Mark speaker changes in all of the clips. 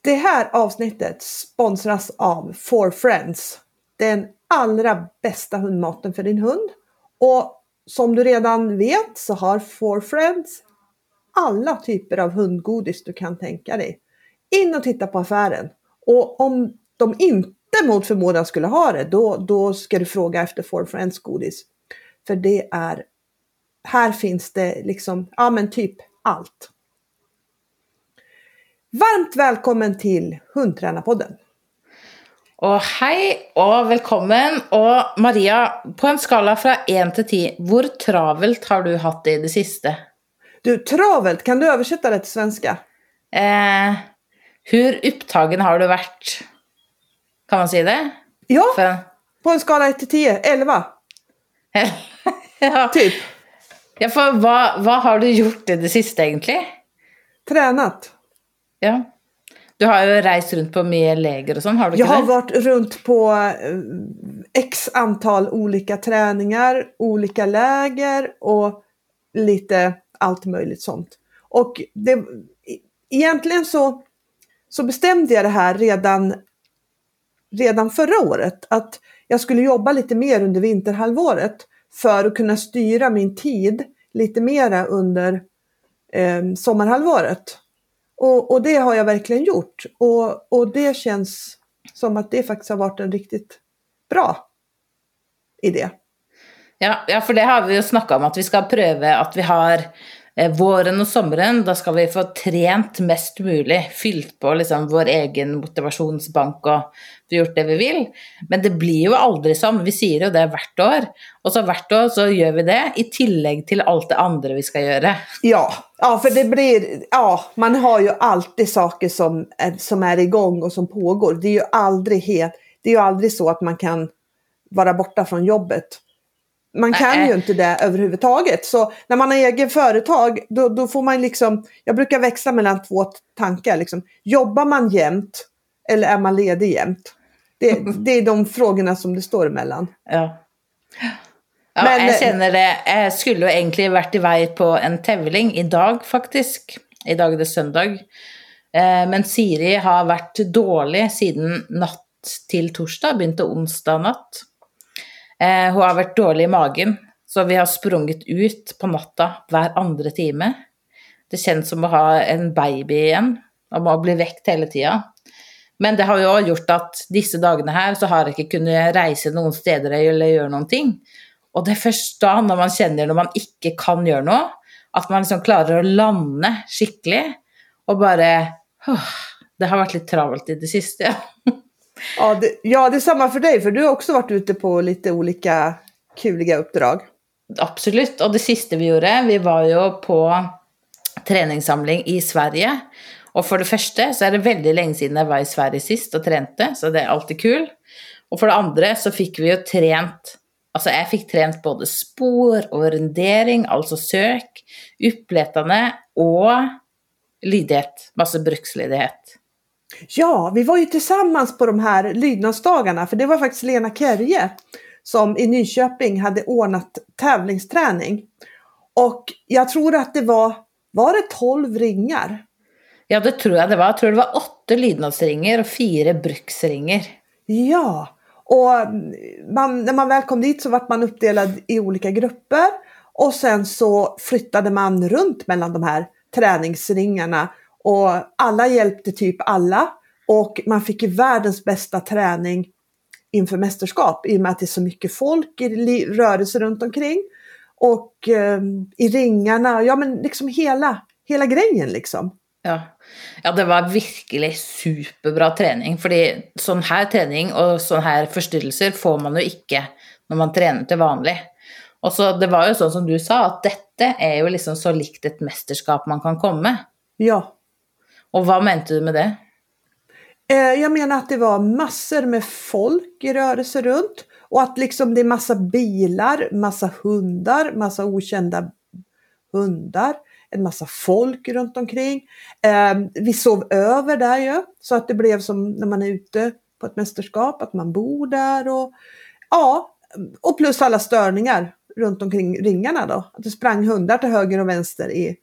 Speaker 1: Det här avsnittet sponsras av For Friends. Den allra bästa hundmaten för din hund. Och som du redan vet så har For Friends alla typer av hundgodis du kan tänka dig. In och titta på affären. Och om de inte mot förmodan skulle ha det, då, då ska du fråga efter For Friends godis. För det är, här finns det liksom, ja men typ allt. Varmt välkommen till Hundtränarpodden.
Speaker 2: Och hej och välkommen. Och Maria, på en skala från 1 till 10, hur travelt har du haft det i det sista?
Speaker 1: Du, travelt, kan du översätta det till svenska?
Speaker 2: Eh, hur upptagen har du varit? Kan man säga det?
Speaker 1: Ja, För... på en skala 1 till 10, 11.
Speaker 2: ja.
Speaker 1: Typ.
Speaker 2: Ja, för vad, vad har du gjort i det sista egentligen?
Speaker 1: Tränat.
Speaker 2: Ja. Du har ju rest runt på mycket läger och sånt, har du
Speaker 1: Jag har varit runt på eh, x antal olika träningar, olika läger och lite allt möjligt sånt. Och det, egentligen så, så bestämde jag det här redan, redan förra året. Att jag skulle jobba lite mer under vinterhalvåret för att kunna styra min tid lite mera under eh, sommarhalvåret. Och, och, det har jag verkligen gjort. Och, och det känns som att det faktiskt har varit en riktigt bra idé.
Speaker 2: Ja, ja för det har vi ju snackat om, att vi ska pröva att vi har Eh, våren och sommaren, då ska vi få tränat mest möjligt, fyllt på liksom vår egen motivationsbank och gjort det vi vill. Men det blir ju aldrig som, vi säger ju det vart år, och så vart år så gör vi det i tillägg till allt det andra vi ska göra.
Speaker 1: Ja, ja för det blir, ja, man har ju alltid saker som är, som är igång och som pågår. Det är ju aldrig helt, det är ju aldrig så att man kan vara borta från jobbet man kan ju inte det överhuvudtaget. Så när man har egen företag, då, då får man liksom, jag brukar växla mellan två tankar. Liksom. Jobbar man jämt eller är man ledig jämt? Det, det är de frågorna som det står emellan.
Speaker 2: Ja. Ja, Men, jag känner det. Jag skulle egentligen varit iväg på en tävling idag faktiskt. Idag är det söndag. Eh, men Siri har varit dålig sedan natt till torsdag, begynte onsdag natt. Eh, hon har varit dålig i magen, så vi har sprungit ut på natta hver andre time. Det känns som att ha en baby igen, och må bli väckt hela tiden. Men det har jo också gjort att disse dagene här så har jag inte kunnat resa noen steder eller göra någonting. Och det er først da, når man känner när man inte kan göra något, att man liksom klarar att landa skikkelig och bara, åh, det har varit lite travelt i det siste,
Speaker 1: Ja det, ja, det är samma för dig, för du har också varit ute på lite olika kuliga uppdrag.
Speaker 2: Absolut, och det sista vi gjorde, vi var ju på träningssamling i Sverige. Och för det första så är det väldigt länge sedan jag var i Sverige sist och tränade, så det är alltid kul. Och för det andra så fick vi ju tränat, alltså jag fick tränat både spår och rendering, alltså sök, uppletande och lydighet, massa brukslydighet.
Speaker 1: Ja, vi var ju tillsammans på de här lydnadsdagarna för det var faktiskt Lena Kerje som i Nyköping hade ordnat tävlingsträning. Och jag tror att det var, var det 12 ringar?
Speaker 2: Ja, det tror jag det var. Jag tror det var åtta lydnadsringar och fyra bruksringar.
Speaker 1: Ja, och man, när man väl kom dit så var man uppdelad i olika grupper och sen så flyttade man runt mellan de här träningsringarna och alla hjälpte typ alla. Och man fick ju världens bästa träning inför mästerskap i och med att det är så mycket folk i rörelse runt omkring. Och eh, i ringarna, ja men liksom hela, hela grejen liksom.
Speaker 2: Ja. ja, det var verkligen superbra träning. För sån här träning och sån här förstyrrelser får man ju inte när man tränar till vanligt. Och så det var ju så som du sa, att detta är ju liksom så likt ett mästerskap man kan komma.
Speaker 1: Ja.
Speaker 2: Och vad menade du med det?
Speaker 1: Eh, jag menar att det var massor med folk i rörelse runt och att liksom det är massa bilar, massa hundar, massa okända hundar, en massa folk runt omkring. Eh, vi sov över där ju så att det blev som när man är ute på ett mästerskap, att man bor där och ja, och plus alla störningar runt omkring ringarna då. Att det sprang hundar till höger och vänster i,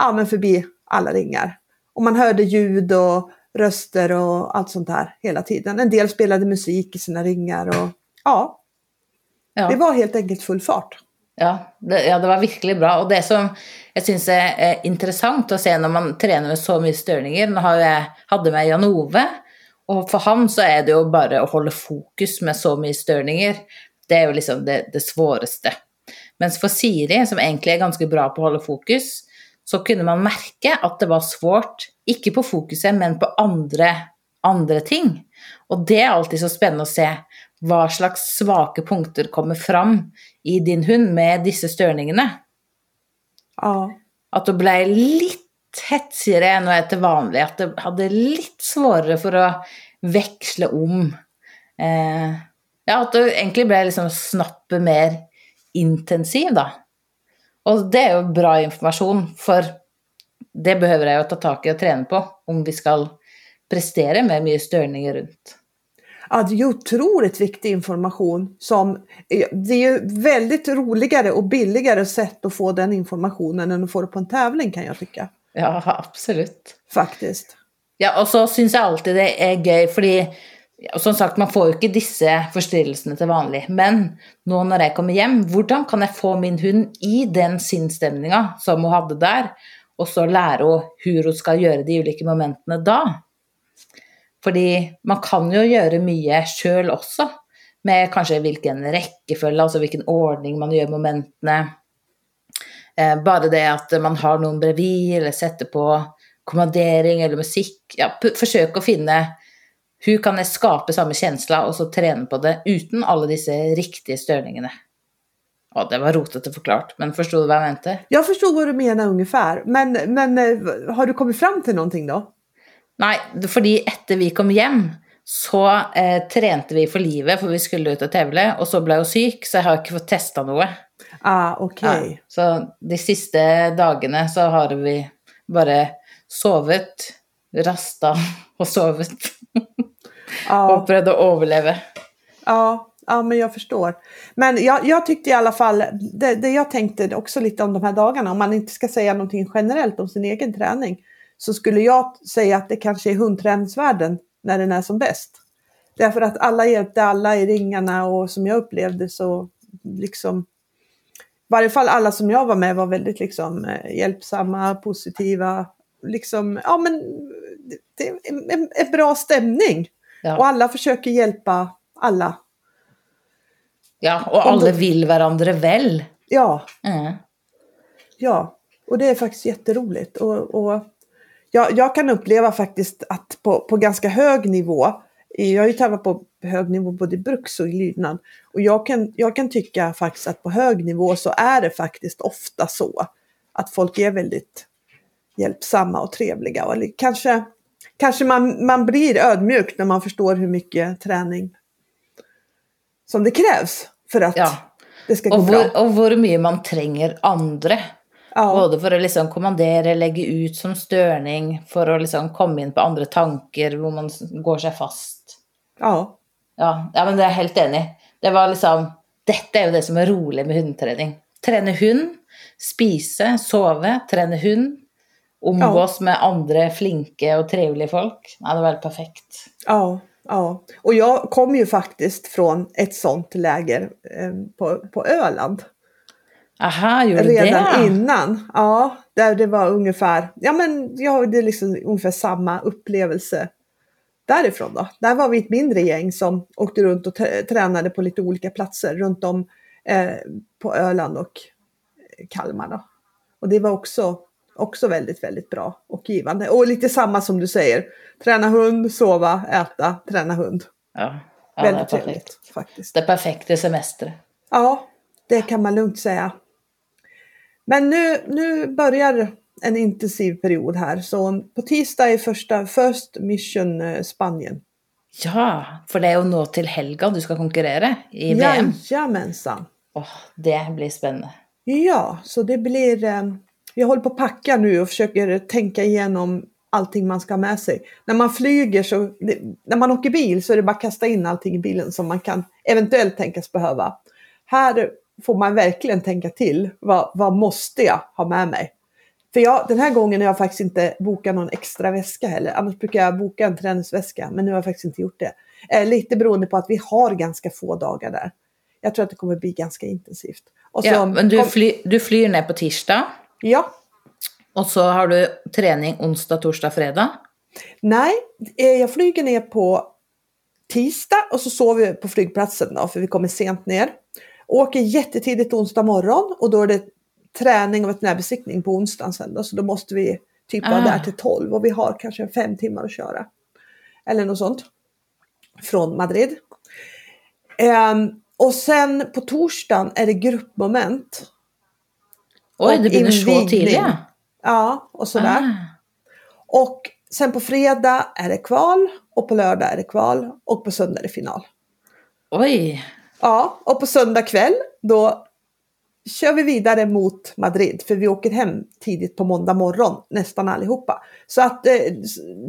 Speaker 1: ja men förbi alla ringar. Och man hörde ljud och röster och allt sånt där hela tiden. En del spelade musik i sina ringar och ja, ja. det var helt enkelt full fart.
Speaker 2: Ja det, ja, det var virkelig bra. Og det som jeg syns er, er, interessant å se når man trener med så mye størninger Nå har jeg hadde med Jan Ove, og for ham så er det jo bare å holde fokus med så mye størninger. Det er jo liksom det, det svåreste. Mens for Siri, som egentlig er ganske bra på å holde fokus, så kunne man merke at det var svårt, ikke på fokuset, men på andre, andre ting. Og det er alltid så spennende å se hva slags svake punkter kommer fram i din hund med disse størningene.
Speaker 1: Ja.
Speaker 2: At du ble litt hetsigere enn hun er til vanlig. At det hadde litt svårere for å veksle om. Eh, ja, at du egentlig ble liksom snappet mer intensiv, da. Og det er jo bra informasjon, for det behøver jeg jo ta tak i og trene på om vi skal prestere med mye størninger rundt.
Speaker 1: Ja, det är otroligt viktig information. Som, det är ju väldigt roligare och billigare sätt att få den informationen än att få det på en tävling kan jag tycka.
Speaker 2: Ja, absolutt.
Speaker 1: Faktisk.
Speaker 2: Ja, og så syns jeg alltid det er gøy, fordi som sagt, man får jo ikke disse forstyrrelsene til vanlig. Men nå når jeg kommer hjem, hvordan kan jeg få min hund i den sinnsstemninga som hun hadde der, og så lære henne hur hun skal gjøre de ulike momentene da? Fordi man kan jo gjøre mye sjøl også, med kanskje hvilken rekkefølge, altså hvilken ordning man gjør momentene. Eh, bare det at man har noen brevi, eller setter på kommandering eller musikk. Ja, forsøke å finne Hvordan kan jeg skape samme kjensla og så trene på det uten alle disse riktige størningene? Ja, det var rotete forklart, men forsto du hva jeg mente?
Speaker 1: Jeg forstod hva du mener ungefär, men, men eh, har du kommet fram til noe da?
Speaker 2: Nei, fordi etter vi kom hjem, så eh, trente vi for livet, for vi skulle ut og tevle, og så ble hun syk, så jeg har ikke fått testa noe.
Speaker 1: Ah, ok. Ja,
Speaker 2: så de siste dagene så har vi bare sovet, rasta og sovet. Ja. Och prövade att överleva.
Speaker 1: Ja, ja, men jag förstår. Men jag, jag tyckte i alla fall, det, det, jag tänkte också lite om de här dagarna, om man inte ska säga någonting generellt om sin egen träning, så skulle jag säga att det kanske är hundträningsvärlden när den är som bäst. Därför att alla hjälpte alla i ringarna och som jag upplevde så liksom, i varje fall alla som jag var med var väldigt liksom eh, hjälpsamma, positiva, liksom, ja men det är en, en bra stämning. Ja. Och alla försöker hjälpa alla.
Speaker 2: Ja, och alla vill varandra väl.
Speaker 1: Ja. Mm. Ja, och det är faktiskt jätteroligt. Och, och jag, jag kan uppleva faktiskt att på, på ganska hög nivå, jag har ju tävlat på hög nivå både i bruks och i lydnad, och jag kan, jag kan tycka faktiskt att på hög nivå så är det faktiskt ofta så att folk är väldigt hjälpsamma och trevliga. Och kanske kanske man, man blir ödmjuk när man förstår hur mycket träning som det krävs för att ja. det ska gå
Speaker 2: och
Speaker 1: hvor,
Speaker 2: bra. Och hur mycket man tränger andra. Ja. Både för att liksom kommandera, lägga ut som störning, för att liksom komma in på andra tankar, där man går sig fast.
Speaker 1: Ja.
Speaker 2: Ja, ja men det är helt enig Det var liksom, detta är ju det som är roligt med hundträning. Träna hund, spise, sove, träna hund, umgås ja. med andra flinke och trevliga folk. Ja, det var perfekt.
Speaker 1: Ja, ja. Och jag kom ju faktiskt från ett sånt läger eh, på, på Öland.
Speaker 2: Aha, gjorde
Speaker 1: Redan
Speaker 2: det?
Speaker 1: innan. Ja, där det var ungefär, ja men jag hade liksom ungefär samma upplevelse därifrån då. Där var vi ett mindre gäng som åkte runt och tränade på lite olika platser runt om eh, på Öland och Kalmar då. Och det var också Också väldigt, väldigt bra och givande. Och lite samma som du säger. Träna hund, sova, äta, träna hund.
Speaker 2: Ja,
Speaker 1: ja väldigt det är trevligt faktiskt.
Speaker 2: Det perfekta semester.
Speaker 1: Ja, det kan man lugnt säga. Men nu, nu börjar en intensiv period här. Så på tisdag är första First Mission eh, Spanien.
Speaker 2: Ja, för det är ju nå till helgen du ska konkurrera i VM.
Speaker 1: Jajamensan.
Speaker 2: Oh, det blir spännande.
Speaker 1: Ja, så det blir eh, jag håller på att packa nu och försöker tänka igenom allting man ska ha med sig. När man flyger så, när man åker bil så är det bara att kasta in allting i bilen som man kan eventuellt tänkas behöva. Här får man verkligen tänka till. Vad, vad måste jag ha med mig? För jag, den här gången har jag faktiskt inte bokat någon extra väska heller. Annars brukar jag boka en träningsväska, men nu har jag faktiskt inte gjort det. Eh, lite beroende på att vi har ganska få dagar där. Jag tror att det kommer bli ganska intensivt.
Speaker 2: Så, ja, men du, fly, du flyr ner på tisdag?
Speaker 1: Ja.
Speaker 2: Och så har du träning onsdag, torsdag, fredag?
Speaker 1: Nej, eh, jag flyger ner på tisdag och så sover vi på flygplatsen då, för vi kommer sent ner. Åker jättetidigt onsdag morgon och då är det träning och veterinärbesiktning på onsdagen sen då, så då måste vi typ vara ah. där till 12 och vi har kanske fem timmar att köra. Eller något sånt. Från Madrid. Um, och sen på torsdagen är det gruppmoment.
Speaker 2: Oj, det blir så tidiga.
Speaker 1: Ja, och sådär. Ah. Och sen på fredag är det kval och på lördag är det kval och på söndag är det final.
Speaker 2: Oj!
Speaker 1: Ja, och på söndag kväll då kör vi vidare mot Madrid för vi åker hem tidigt på måndag morgon nästan allihopa. Så att eh,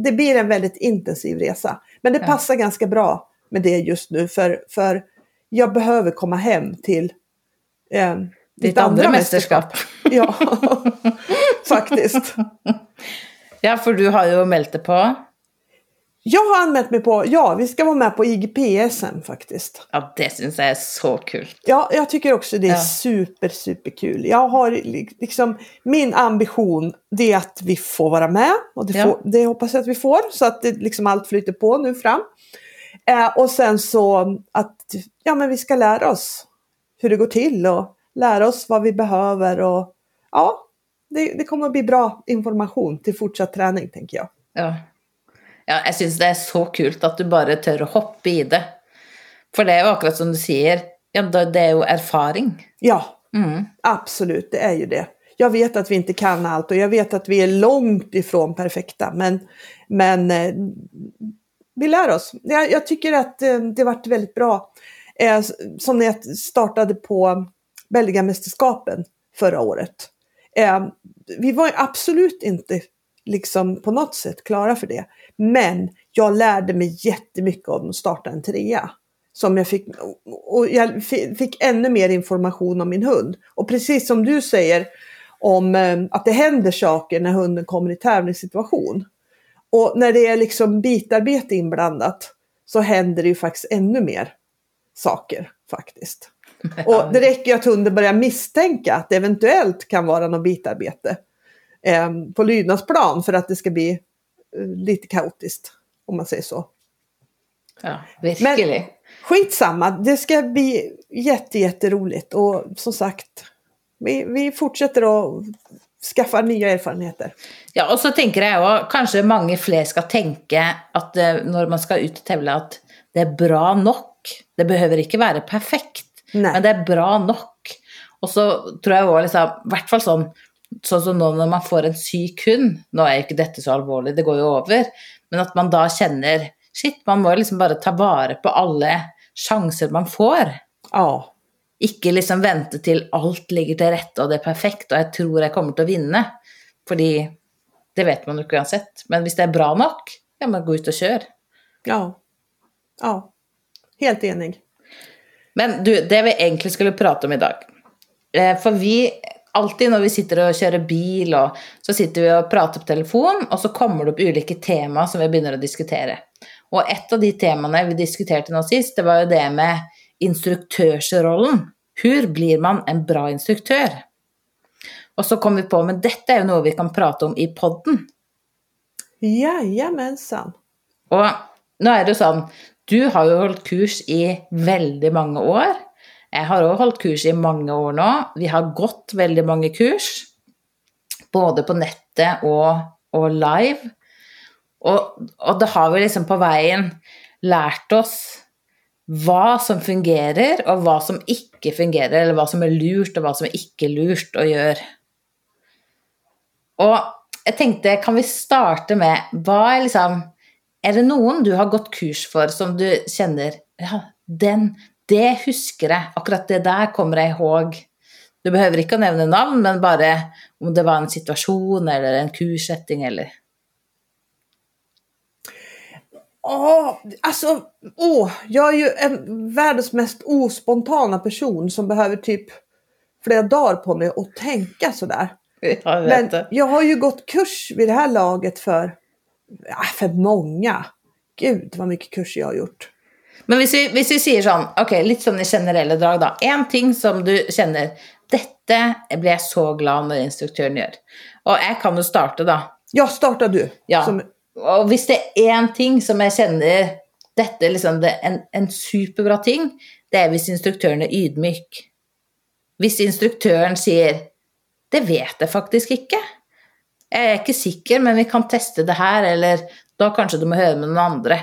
Speaker 1: det blir en väldigt intensiv resa. Men det ja. passar ganska bra med det just nu för, för jag behöver komma hem till
Speaker 2: eh, ditt andra, andra mästerskap.
Speaker 1: Ja, faktiskt.
Speaker 2: Ja, för du har ju mält dig på.
Speaker 1: Jag har anmält mig på, ja vi ska vara med på IGP-SM faktiskt.
Speaker 2: Ja det syns jag är så kul.
Speaker 1: Ja jag tycker också det är ja. super super kul. Jag har liksom, min ambition det är att vi får vara med och det, ja. får, det hoppas jag att vi får så att det liksom allt flyter på nu fram. Eh, och sen så att ja, men vi ska lära oss hur det går till och lära oss vad vi behöver och ja, det, det kommer att bli bra information till fortsatt träning tänker jag.
Speaker 2: Ja. Ja, jag syns det är så kul att du bara tør å hoppe i det. För det är ju akkurat som du säger, ja, det är ju erfaring.
Speaker 1: Ja, mm. absolut, det är ju det. Jag vet att vi inte kan allt och jag vet att vi är långt ifrån perfekta, men, men eh, vi lär oss. Jag, jag tycker att eh, det varit väldigt bra. Eh, som när jag startade på Belgiamästerskapen förra året. Eh, vi var absolut inte liksom på något sätt klara för det. Men jag lärde mig jättemycket om att starta en trea. Som jag fick, och jag fick ännu mer information om min hund. Och precis som du säger om eh, att det händer saker när hunden kommer i tävlingssituation. Och när det är liksom bitarbete inblandat så händer det ju faktiskt ännu mer saker faktiskt. Och det räcker ju att hunden börjar misstänka att det eventuellt kan vara något bitarbete eh, på lydnadsplan för att det ska bli eh, lite kaotiskt. Om man säger så.
Speaker 2: Ja, verkligen. Men
Speaker 1: skitsamma, det ska bli jätte, jätteroligt och som sagt, vi, vi fortsätter att skaffa nya erfarenheter.
Speaker 2: Ja, och så tänker jag också, kanske många fler ska tänka att eh, när man ska ut och tävla att det är bra nog. Det behöver inte vara perfekt, Nej. men det är bra nog. Och så tror jag också, liksom, i hvert fall sånn sånn som nå når man får en syk hund Nå er jo ikke dette så alvorlig, det går jo over. Men at man da kjenner Shit, man må liksom bare ta vare på alle sjanser man får.
Speaker 1: Ja.
Speaker 2: Ikke liksom vente til alt ligger til rette og det er perfekt, og jeg tror jeg kommer til å vinne. Fordi det vet man jo ikke uansett. Men hvis det er bra nok, ja, men gå ut og kjør.
Speaker 1: Ja. Ja. Helt enig.
Speaker 2: Men du, det vi egentlig skulle prate om i dag eh, For vi alltid när vi sitter och kör bil, och så sitter vi och pratar på telefon, och så kommer det upp olika teman som vi börjar diskutera. Och ett av de temana vi diskuterade nu sist, det var ju det med instruktörsrollen. Hur blir man en bra instruktör? Och så kom vi på, men detta är ju något vi kan prata om i podden.
Speaker 1: Jajamensan.
Speaker 2: Och nu är det så, du har ju hållit kurs i väldigt många år. Jeg har òg holdt kurs i mange år nå. Vi har gått veldig mange kurs, både på nettet og, og live. Og, og da har vi liksom på veien lært oss hva som fungerer, og hva som ikke fungerer, eller hva som er lurt, og hva som er ikke lurt å gjøre. Og jeg tenkte, kan vi starte med hva er liksom er det noen du har gått kurs for som du kjenner Ja, den, det husker jag, akkurat det där kommer jag ihåg. Du behöver inte nämna namn, men bara om det var en situation eller en kursättning eller...
Speaker 1: Ja, alltså, åh, jag är ju en världens mest ospontana person som behöver typ flera dagar på mig att tänka sådär. Jag Men jag har ju gått kurs vid det här laget för, ja, för många. Gud vad mycket kurser jag har gjort.
Speaker 2: Men hvis vi, hvis vi sier sånn, ok, litt sånn i generelle drag, da. Én ting som du kjenner Dette blir jeg så glad når instruktøren gjør. Og jeg kan jo starte, da.
Speaker 1: Ja, starta du.
Speaker 2: Ja. Som... Og hvis det er én ting som jeg kjenner dette liksom det, en, en superbra ting, det er hvis instruktøren er ydmyk. Hvis instruktøren sier 'Det vet jeg faktisk ikke'. Jeg er ikke sikker, men vi kan teste det her, eller da kanskje du må høre med noen andre.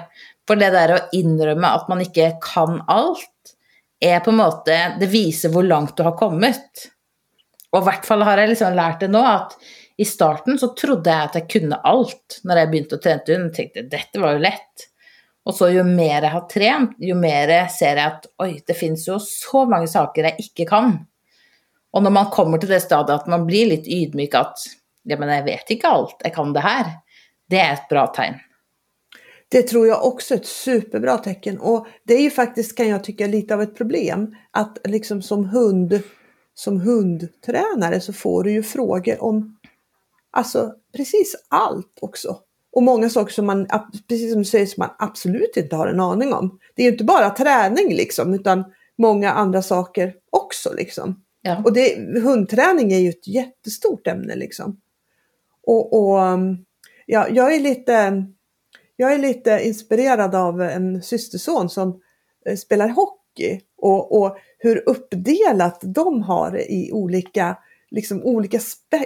Speaker 2: For det der å innrømme at man ikke kan alt, er på en måte Det viser hvor langt du har kommet. Og i hvert fall har jeg liksom lært det nå, at i starten så trodde jeg at jeg kunne alt når jeg begynte å trene hund. tenkte dette var jo lett. Og så jo mer jeg har trent, jo mer ser jeg at oi, det fins jo så mange saker jeg ikke kan. Og når man kommer til det stadiet at man blir litt ydmyk at ja, men jeg vet ikke alt, jeg kan det her, det är ett bra tecken.
Speaker 1: Det tror jag också är ett superbra tecken och det är ju faktiskt kan jag tycka lite av ett problem att liksom som hund som hundtränare så får du ju frågor om alltså precis allt också. Och många saker som man, precis som du säger, som man absolut inte har en aning om. Det är ju inte bara träning liksom utan många andra saker också liksom. Ja. Och det, hundträning är ju ett jättestort ämne liksom. Och, och ja, jag är lite jag är lite inspirerad av en systerson som eh, spelar hockey och, och hur uppdelat de har i olika liksom olika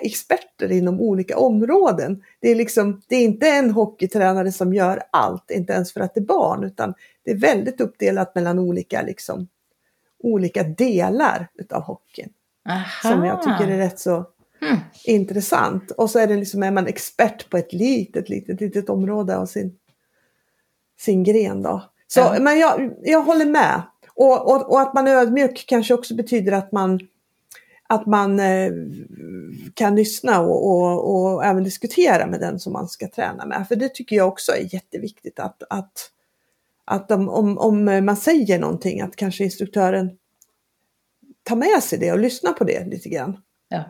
Speaker 1: experter inom olika områden. Det är, liksom, det är inte en hockeytränare som gör allt, inte ens för att det är barn, utan det är väldigt uppdelat mellan olika, liksom, olika delar utav hockeyn. Aha. Som jag tycker är rätt så mm. intressant. Och så är, det liksom, är man expert på ett litet, litet, litet område av sin, sin gren. Då. Så, ja. Men jag, jag håller med. Och, och, och, att man är ödmjuk kanske också betyder att man, att man eh, kan lyssna och, och, och, även diskutera med den som man ska träna med. För det tycker jag också är jätteviktigt att, att, att om, om, om man säger någonting att kanske instruktören tar med sig det och lyssnar på det lite grann. Ja.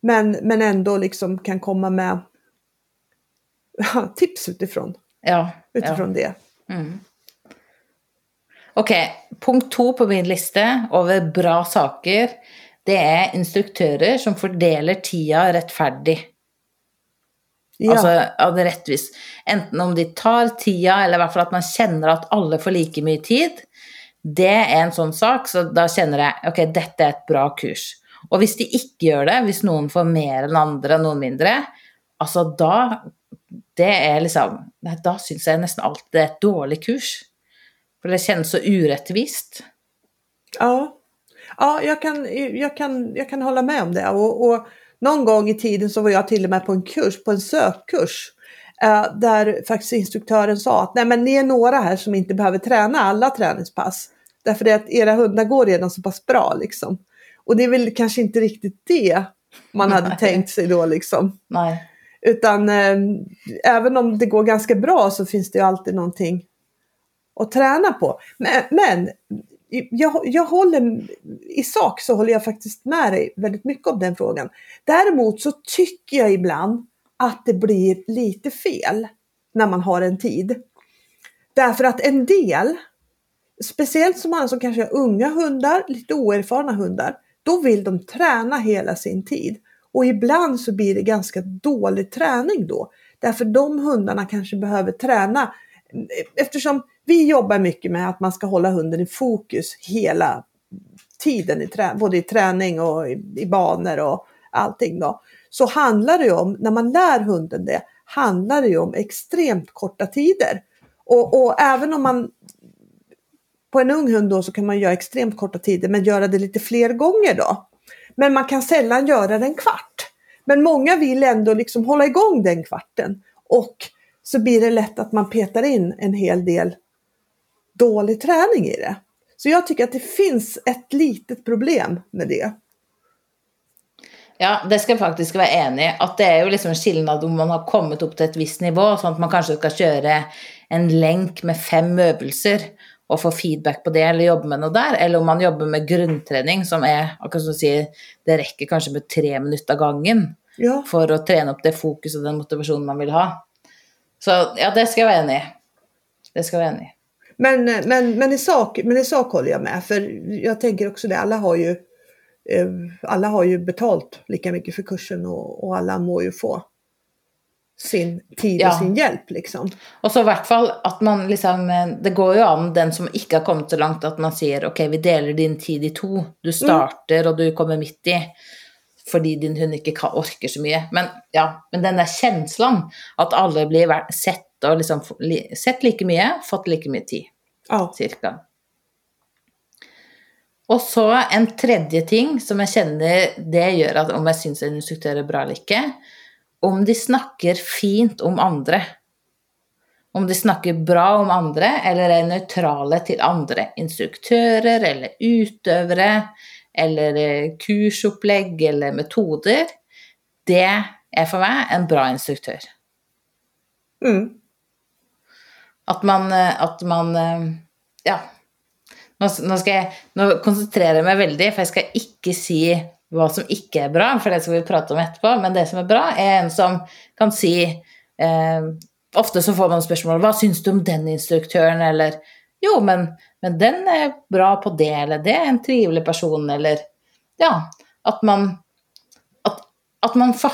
Speaker 1: Men, men ändå liksom kan komma med tips utifrån.
Speaker 2: Ja,
Speaker 1: utifrån ja. det.
Speaker 2: Mm. Okej, okay. punkt två på min lista över bra saker. Det är instruktörer som fördelar tiden rättfärdigt. Ja. Alltså, ja, det rättvist. Enten om de tar tiden eller i alla fall att man känner att alla får lika mycket tid. Det är en sån sak, så då känner jag okej, okay, detta är ett bra kurs. Och om de inte gör det, om någon får mer än andra, någon mindre, alltså då det är liksom Då syns jag nästan alltid det är ett dåligt kurs. För det känns så orättvist.
Speaker 1: Ja, ja jag, kan, jag, kan, jag kan hålla med om det. Och, och någon gång i tiden så var jag till och med på en kurs, på en sökkurs. Eh, där faktiskt instruktören sa att nej men ni är några här som inte behöver träna alla träningspass. Därför det att era hundar går redan så pass bra liksom. Och det är väl kanske inte riktigt det man hade tänkt sig då liksom.
Speaker 2: Nej.
Speaker 1: Utan eh, även om det går ganska bra så finns det ju alltid någonting att träna på. Men, men jag, jag håller, i sak så håller jag faktiskt med dig väldigt mycket om den frågan. Däremot så tycker jag ibland att det blir lite fel när man har en tid. Därför att en del, speciellt som man som kanske har unga hundar, lite oerfarna hundar, då vill de träna hela sin tid. Och ibland så blir det ganska dålig träning då. Därför de hundarna kanske behöver träna. Eftersom vi jobbar mycket med att man ska hålla hunden i fokus hela tiden, i trä både i träning och i, i banor och allting då. Så handlar det ju om, när man lär hunden det, handlar det ju om extremt korta tider. Och, och även om man på en ung hund då så kan man göra extremt korta tider men göra det lite fler gånger då. Men man kan sällan göra det en kvart. Men många vill ändå liksom hålla igång den kvarten. Och så blir det lätt att man petar in en hel del dålig träning i det. Så jag tycker att det finns ett litet problem med det.
Speaker 2: Ja, det ska jag faktiskt vara enig Att det är ju liksom skillnad om man har kommit upp till ett visst nivå, så att man kanske ska köra en länk med fem övningar og få feedback på det, eller jobbe med noe der, eller om man jobber med grunntrening, som akkurat som du sier, det rekker kanskje med tre minutter av gangen
Speaker 1: Ja.
Speaker 2: for å trene opp det fokus og den motivasjonen man vil ha. Så ja, det skal jeg være enig i. Det skal jeg være enig i.
Speaker 1: Men, men, men, i sak, men i sak håller jag med. För jag tänker också det, alla har ju, eh, alla har ju betalt lika mycket för kursen och, och alla må ju få sin tid
Speaker 2: Ja.
Speaker 1: och sin hjälp liksom.
Speaker 2: Og så i hvert fall at man liksom eh, Det går jo an, den som ikke har kommet så langt, at man sier ok, vi deler din tid i to. Du starter, og du kommer midt i. Fordi din hund ikke kan, orker så mye. Men ja, men den der kjenslen, at alle blir sett og liksom sett like mye, fått like mye tid,
Speaker 1: Ja.
Speaker 2: cirka. Og så en tredje ting som jeg kjenner det gjør at om jeg syns en instruktør er bra eller ikke, om de snakker fint om andre. Om de snakker bra om andre, eller er nøytrale til andre instruktører eller utøvere, eller eh, kursopplegg eller metoder, det er for meg en bra instruktør.
Speaker 1: Mm.
Speaker 2: At man, eh, at man eh, Ja. Nå, nå skal jeg nå konsentrerer jeg meg veldig, for jeg skal ikke si vad som inte är bra, för det ska vi prata om efterpå. men det som är bra, är en som kan säga... eh, ofta så får man frågan, vad syns du om den instruktören? eller jo, men, men den är bra på det, eller det är en trevlig person, eller Ja. att man att, man har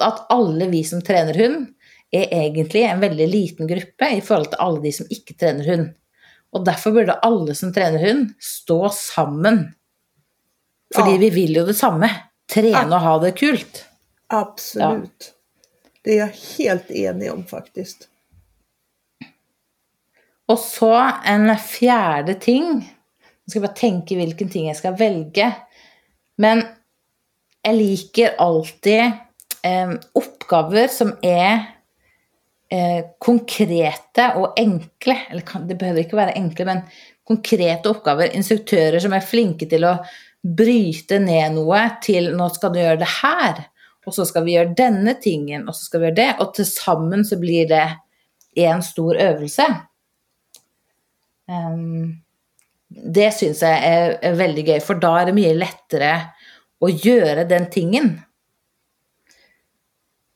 Speaker 2: att alla vi som tränar hund, är egentligen en väldigt liten grupp i förhållande till alla de som inte tränar hund. Och därför borde alla som tränar hund, stå samman. Fordi vi vil jo det samme. Trene og ha det kult.
Speaker 1: Absolut. Det är jag helt enig om faktiskt.
Speaker 2: Og så en fjerde ting Nå skal jeg bare tenke hvilken ting jeg skal velge. Men jeg liker alltid eh, oppgaver som er eh, konkrete og enkle. Eller det behøver ikke være enkle, men konkrete oppgaver. Instruktører som er flinke til å bryta ner något till nu ska du göra det här och så ska vi göra denna tingen, och så ska vi göra det. Och tillsammans så blir det en stor övelse. Um, det syns jag är väldigt veldig gøy, för då är det mycket lättare att göra den tingen.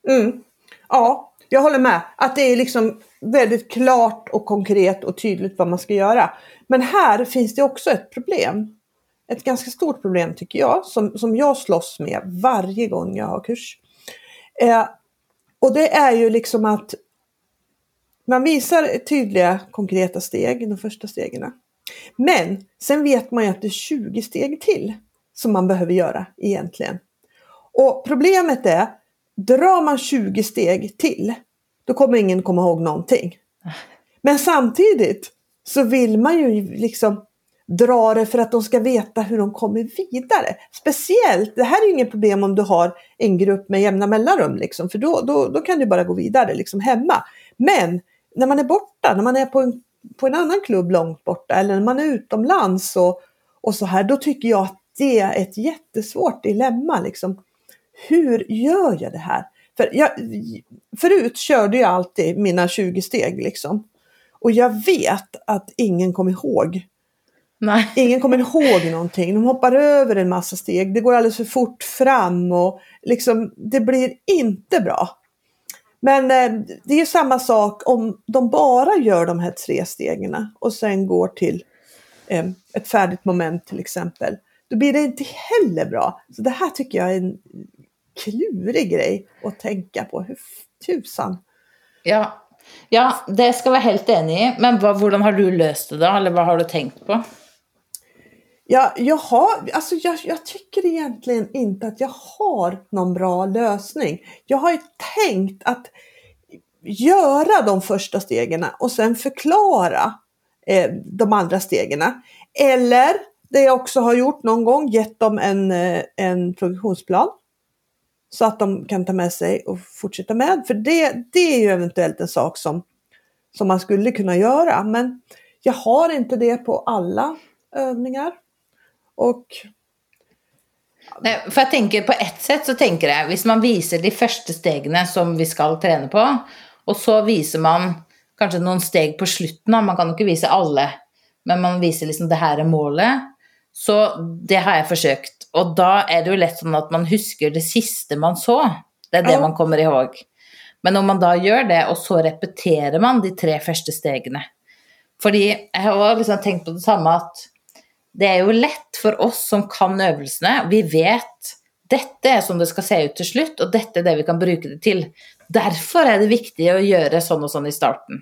Speaker 1: Mm. Ja, jag håller med. Att det är liksom väldigt klart och konkret och tydligt vad man ska göra. Men här finns det också ett problem. Ett ganska stort problem tycker jag, som, som jag slåss med varje gång jag har kurs. Eh, och det är ju liksom att man visar tydliga konkreta steg, de första stegen. Men sen vet man ju att det är 20 steg till som man behöver göra egentligen. Och problemet är, drar man 20 steg till, då kommer ingen komma ihåg någonting. Men samtidigt så vill man ju liksom dra det för att de ska veta hur de kommer vidare. Speciellt, det här är ju inget problem om du har en grupp med jämna mellanrum, liksom, för då, då, då kan du bara gå vidare liksom, hemma. Men när man är borta, när man är på en, på en annan klubb långt borta eller när man är utomlands och, och så här, då tycker jag att det är ett jättesvårt dilemma. Liksom. Hur gör jag det här? För jag, förut körde jag alltid mina 20 steg liksom. Och jag vet att ingen kom ihåg
Speaker 2: Nei.
Speaker 1: Ingen kommer ihåg någonting. De hoppar över en massa steg. Det går alldeles för fort fram och liksom, det blir inte bra. Men eh, det är samma sak om de bara gör de här tre stegen och sen går till eh, ett färdigt moment till exempel. Då blir det inte heller bra. Så det här tycker jag är en klurig grej att tänka på. Hur tusan?
Speaker 2: Ja. ja, det skal jeg være helt enig i. Men hvordan har du løst det, da? Eller hva har du tenkt på?
Speaker 1: Ja, jag, har, alltså jag, jag tycker egentligen inte att jag har någon bra lösning. Jag har ju tänkt att göra de första stegen och sen förklara eh, de andra stegen. Eller det jag också har gjort någon gång, gett dem en, eh, en produktionsplan Så att de kan ta med sig och fortsätta med. För det, det är ju eventuellt en sak som, som man skulle kunna göra. Men jag har inte det på alla övningar. Och
Speaker 2: Nei, For jeg tenker På ett sett så tenker jeg hvis man viser de første stegene som vi skal trene på, og så viser man kanskje noen steg på slutten, da. man kan jo ikke vise alle men man visar liksom det här är målet. Så det har jag försökt. Och då är det ju lätt så att man husker det sista man såg. Det är det ja. man kommer ihåg. Men om man då gör det och så repeterar man de tre första stegen. För jag har liksom tänkt på detsamma att det är ju lätt för oss som kan övningarna. Vi vet detta är som det ska se ut till slut och detta är det vi kan bruka det till. Därför är det viktigt att göra sån och sån i starten.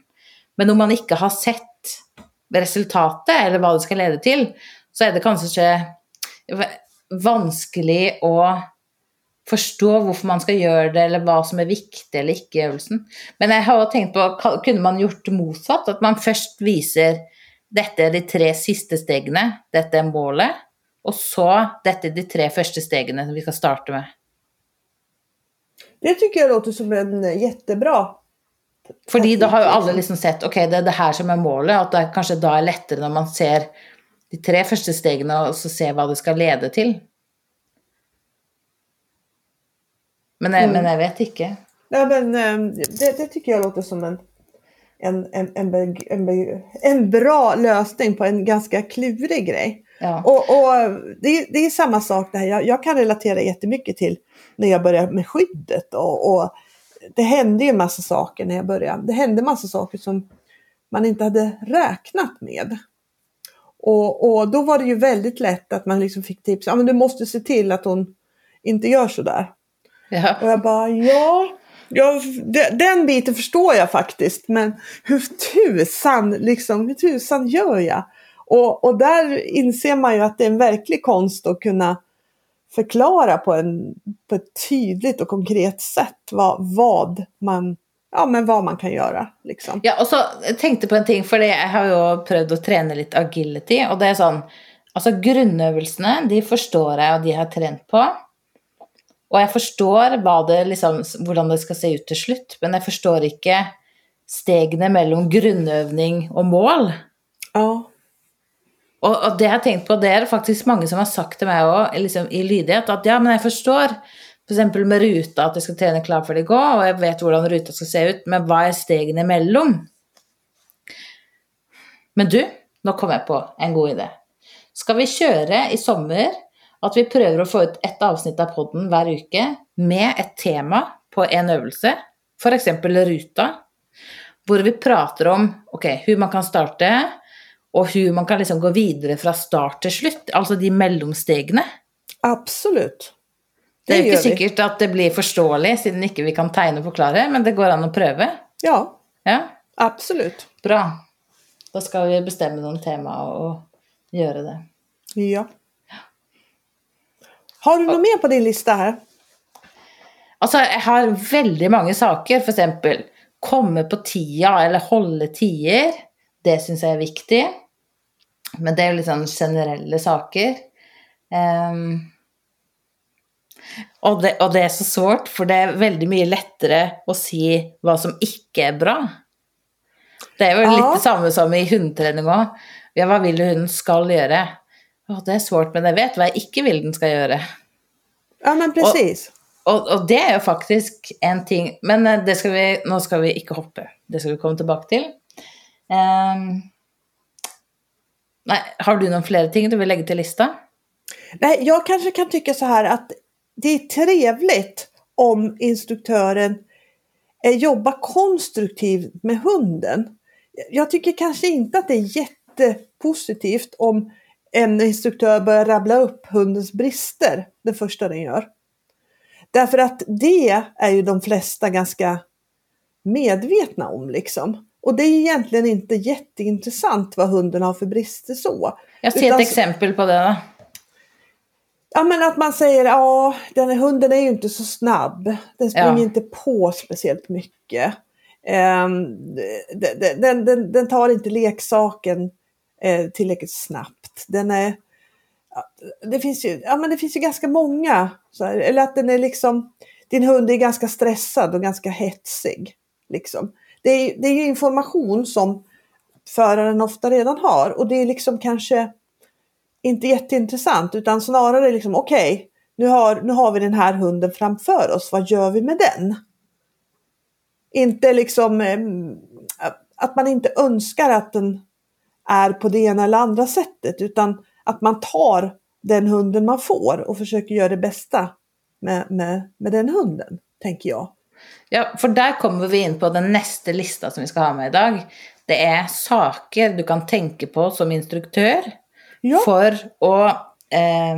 Speaker 2: Men om man inte har sett resultatet eller vad det ska leda till, så är det kanske vanskligt att förstå varför man ska göra det eller vad som är viktigt eller inte i övningen. Men jag har tänkt på, kunde man gjort motsatt? Att man först visar detta är de tre sista stegen, detta är målet. Och så, detta är de tre första stegen som vi ska starta med.
Speaker 1: Det tycker jag låter som en jättebra
Speaker 2: För då har ju alla liksom sett, okay, det är det här som är målet, att det kanske då är lättare när man ser de tre första stegen och så ser vad det ska leda till. Men, mm. men jag vet inte.
Speaker 1: Ja, men, ehm, det, det, tycker jag låter som en, en, en, en, en, en bra lösning på en ganska klurig grej. Ja. Och, och det, det, är samma sak där. Jag, jag kan relatera jättemycket till när jag började med skyddet. Och, och det hände ju en massa saker när jag började. Det hände massa saker som man inte hade räknat med. Och, och då var det ju väldigt lätt att man liksom fick tips. Ja, men du måste se till att hon inte gör sådär. Ja. Och jag bara, ja, ja den biten förstår jag faktiskt. Men hur tusan, liksom, hur tusan gör jag? Och, och där inser man ju att det är en verklig konst att kunna förklara på, en, på ett tydligt och konkret sätt vad, vad man ja, men vad man kan göra. Liksom.
Speaker 2: Ja, och så jag tänkte på en ting, för jag har ju prövat att träna lite agility, och det är sån, alltså grundövningarna, de förstår jag och de har tränat på. Och jag förstår vad det, liksom, hur det ska se ut till slut, men jag förstår inte stegen mellan grundövning och mål.
Speaker 1: Ja.
Speaker 2: Och, och, det jag har tänkt på, det är faktiskt många som har sagt till mig också, liksom, i lydighet, att ja, men jag förstår för exempel med ruta, att jag ska träna klart för det gå, och jag vet hur ruta ska se ut, men vad är stegen emellan? Men du, nu kom jag på en god idé. Ska vi köra i sommar att vi prövar att få ut ett avsnitt av podden varje vecka med ett tema på en övelse, för exempel ruta, där vi pratar om okay, hur man kan starta och hur man kan liksom gå vidare från start till slut, alltså de mellanstegen.
Speaker 1: Absolut.
Speaker 2: Det, det är inte säkert att det blir förståeligt, sedan inte vi kan tegne och förklara, men det går an att pröva.
Speaker 1: Ja,
Speaker 2: ja.
Speaker 1: absolut.
Speaker 2: Bra. Då ska vi bestämma någon tema och göra det.
Speaker 1: Ja. Har du något mer på din lista här?
Speaker 2: Alltså, jag har väldigt många saker, för exempel komma på tida eller hålla tider. Det syns jag är viktigt. Men det är liksom generella saker. Um, och det, och det är så svårt, för det är väldigt mycket lättare att se vad som inte är bra. Det är väl ja. lite samma som i hundträning också. Ja, vad vill hunden ska göra? Oh, det är svårt, men jag vet vad jag inte vill den ska göra.
Speaker 1: Ja, men precis.
Speaker 2: Och, och, och det är ju faktiskt en ting, men eh, det ska vi, nu ska vi inte hoppa. Det ska vi komma tillbaka till. Um, nej, har du någon fler ting du vill lägga till listan?
Speaker 1: Nej, jag kanske kan tycka så här att det är trevligt om instruktören eh, jobbar konstruktivt med hunden. Jag tycker kanske inte att det är jättepositivt om en instruktör börjar rabbla upp hundens brister det första den gör. Därför att det är ju de flesta ganska medvetna om liksom. Och det är egentligen inte jätteintressant vad hunden har för brister så.
Speaker 2: Jag ser ett exempel på det.
Speaker 1: Ja men att man säger ja den här hunden är ju inte så snabb. Den springer ja. inte på speciellt mycket. Um, den, den, den, den, tar inte leksaken Eh, tillräckligt snabbt. Den är, det, finns ju, ja, men det finns ju ganska många. Här, eller att den är liksom, din hund är ganska stressad och ganska hetsig. Liksom. Det, är, det är ju information som föraren ofta redan har och det är liksom kanske inte jätteintressant utan snarare liksom okej, okay, nu, har, nu har vi den här hunden framför oss, vad gör vi med den? Inte liksom eh, att man inte önskar att den, är på det ena eller andra sättet utan att man tar den hunden man får och försöker göra det bästa med, med, med den hunden, tänker jag.
Speaker 2: Ja, för där kommer vi in på den nästa lista som vi ska ha med idag. Det är saker du kan tänka på som instruktör ja. för att eh,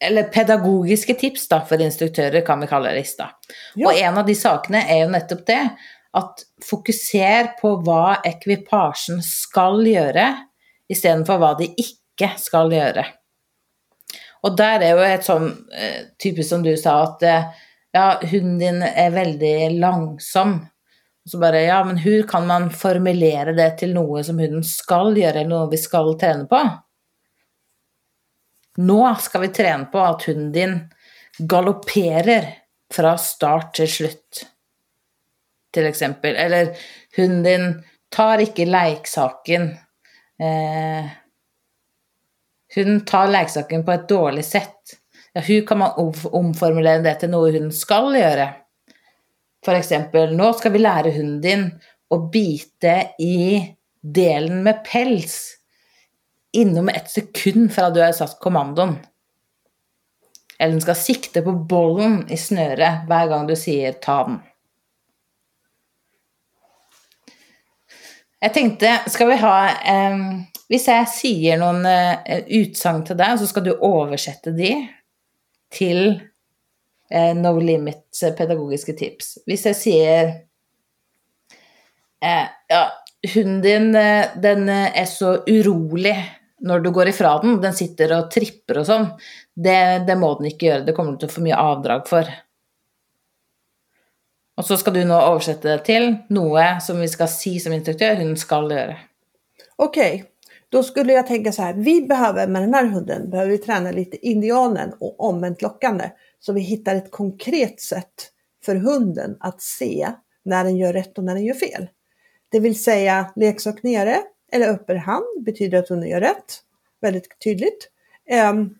Speaker 2: eller pedagogiska tips då, för instruktörer kan vi kalla lista. Ja. Och en av de sakerna är ju nettopp det, att fokusera på vad ekvipagen ska göra istället för vad de inte ska göra. Och där är ju ett sånt, eh, typiskt som du sa, att eh, ja, hunden din är väldigt långsam. Så bara, ja, men hur kan man formulera det till något som hunden ska göra eller något vi ska träna på? Nu ska vi träna på att hunden din galopperar från start till slut. Till exempel. Eller hunden tar inte leksaken. Eh, hunden tar leksaken på ett dåligt sätt. Ja, hur kan man omformulera det till något hunden ska göra? För exempel, nu ska vi lära hunden att bita i delen med päls inom ett sekund från att du har satt kommandon. Eller den ska sikta på bollen i snöret varje gång du säger ta den. Jag tänkte, ska vi ha ehm, um, Om jag säger någon uh, eh, utsagn till dig så ska du översätta det till uh, eh, No Limits eh, pedagogiska tips. Om jag säger uh, ja, hunden din den är så orolig när du går ifrån den, den sitter och trippar och sånt, det, det må den inte göra, det kommer du att få mycket avdrag för. Och så ska du nu översätta det till något som vi ska säga som instruktör hon ska göra.
Speaker 1: Okej, okay. då skulle jag tänka så här, vi behöver med den här hunden, behöver vi träna lite indianen och omvänt lockande. Så vi hittar ett konkret sätt för hunden att se när den gör rätt och när den gör fel. Det vill säga leksak nere, eller öppen hand betyder att hunden gör rätt. Väldigt tydligt. Um,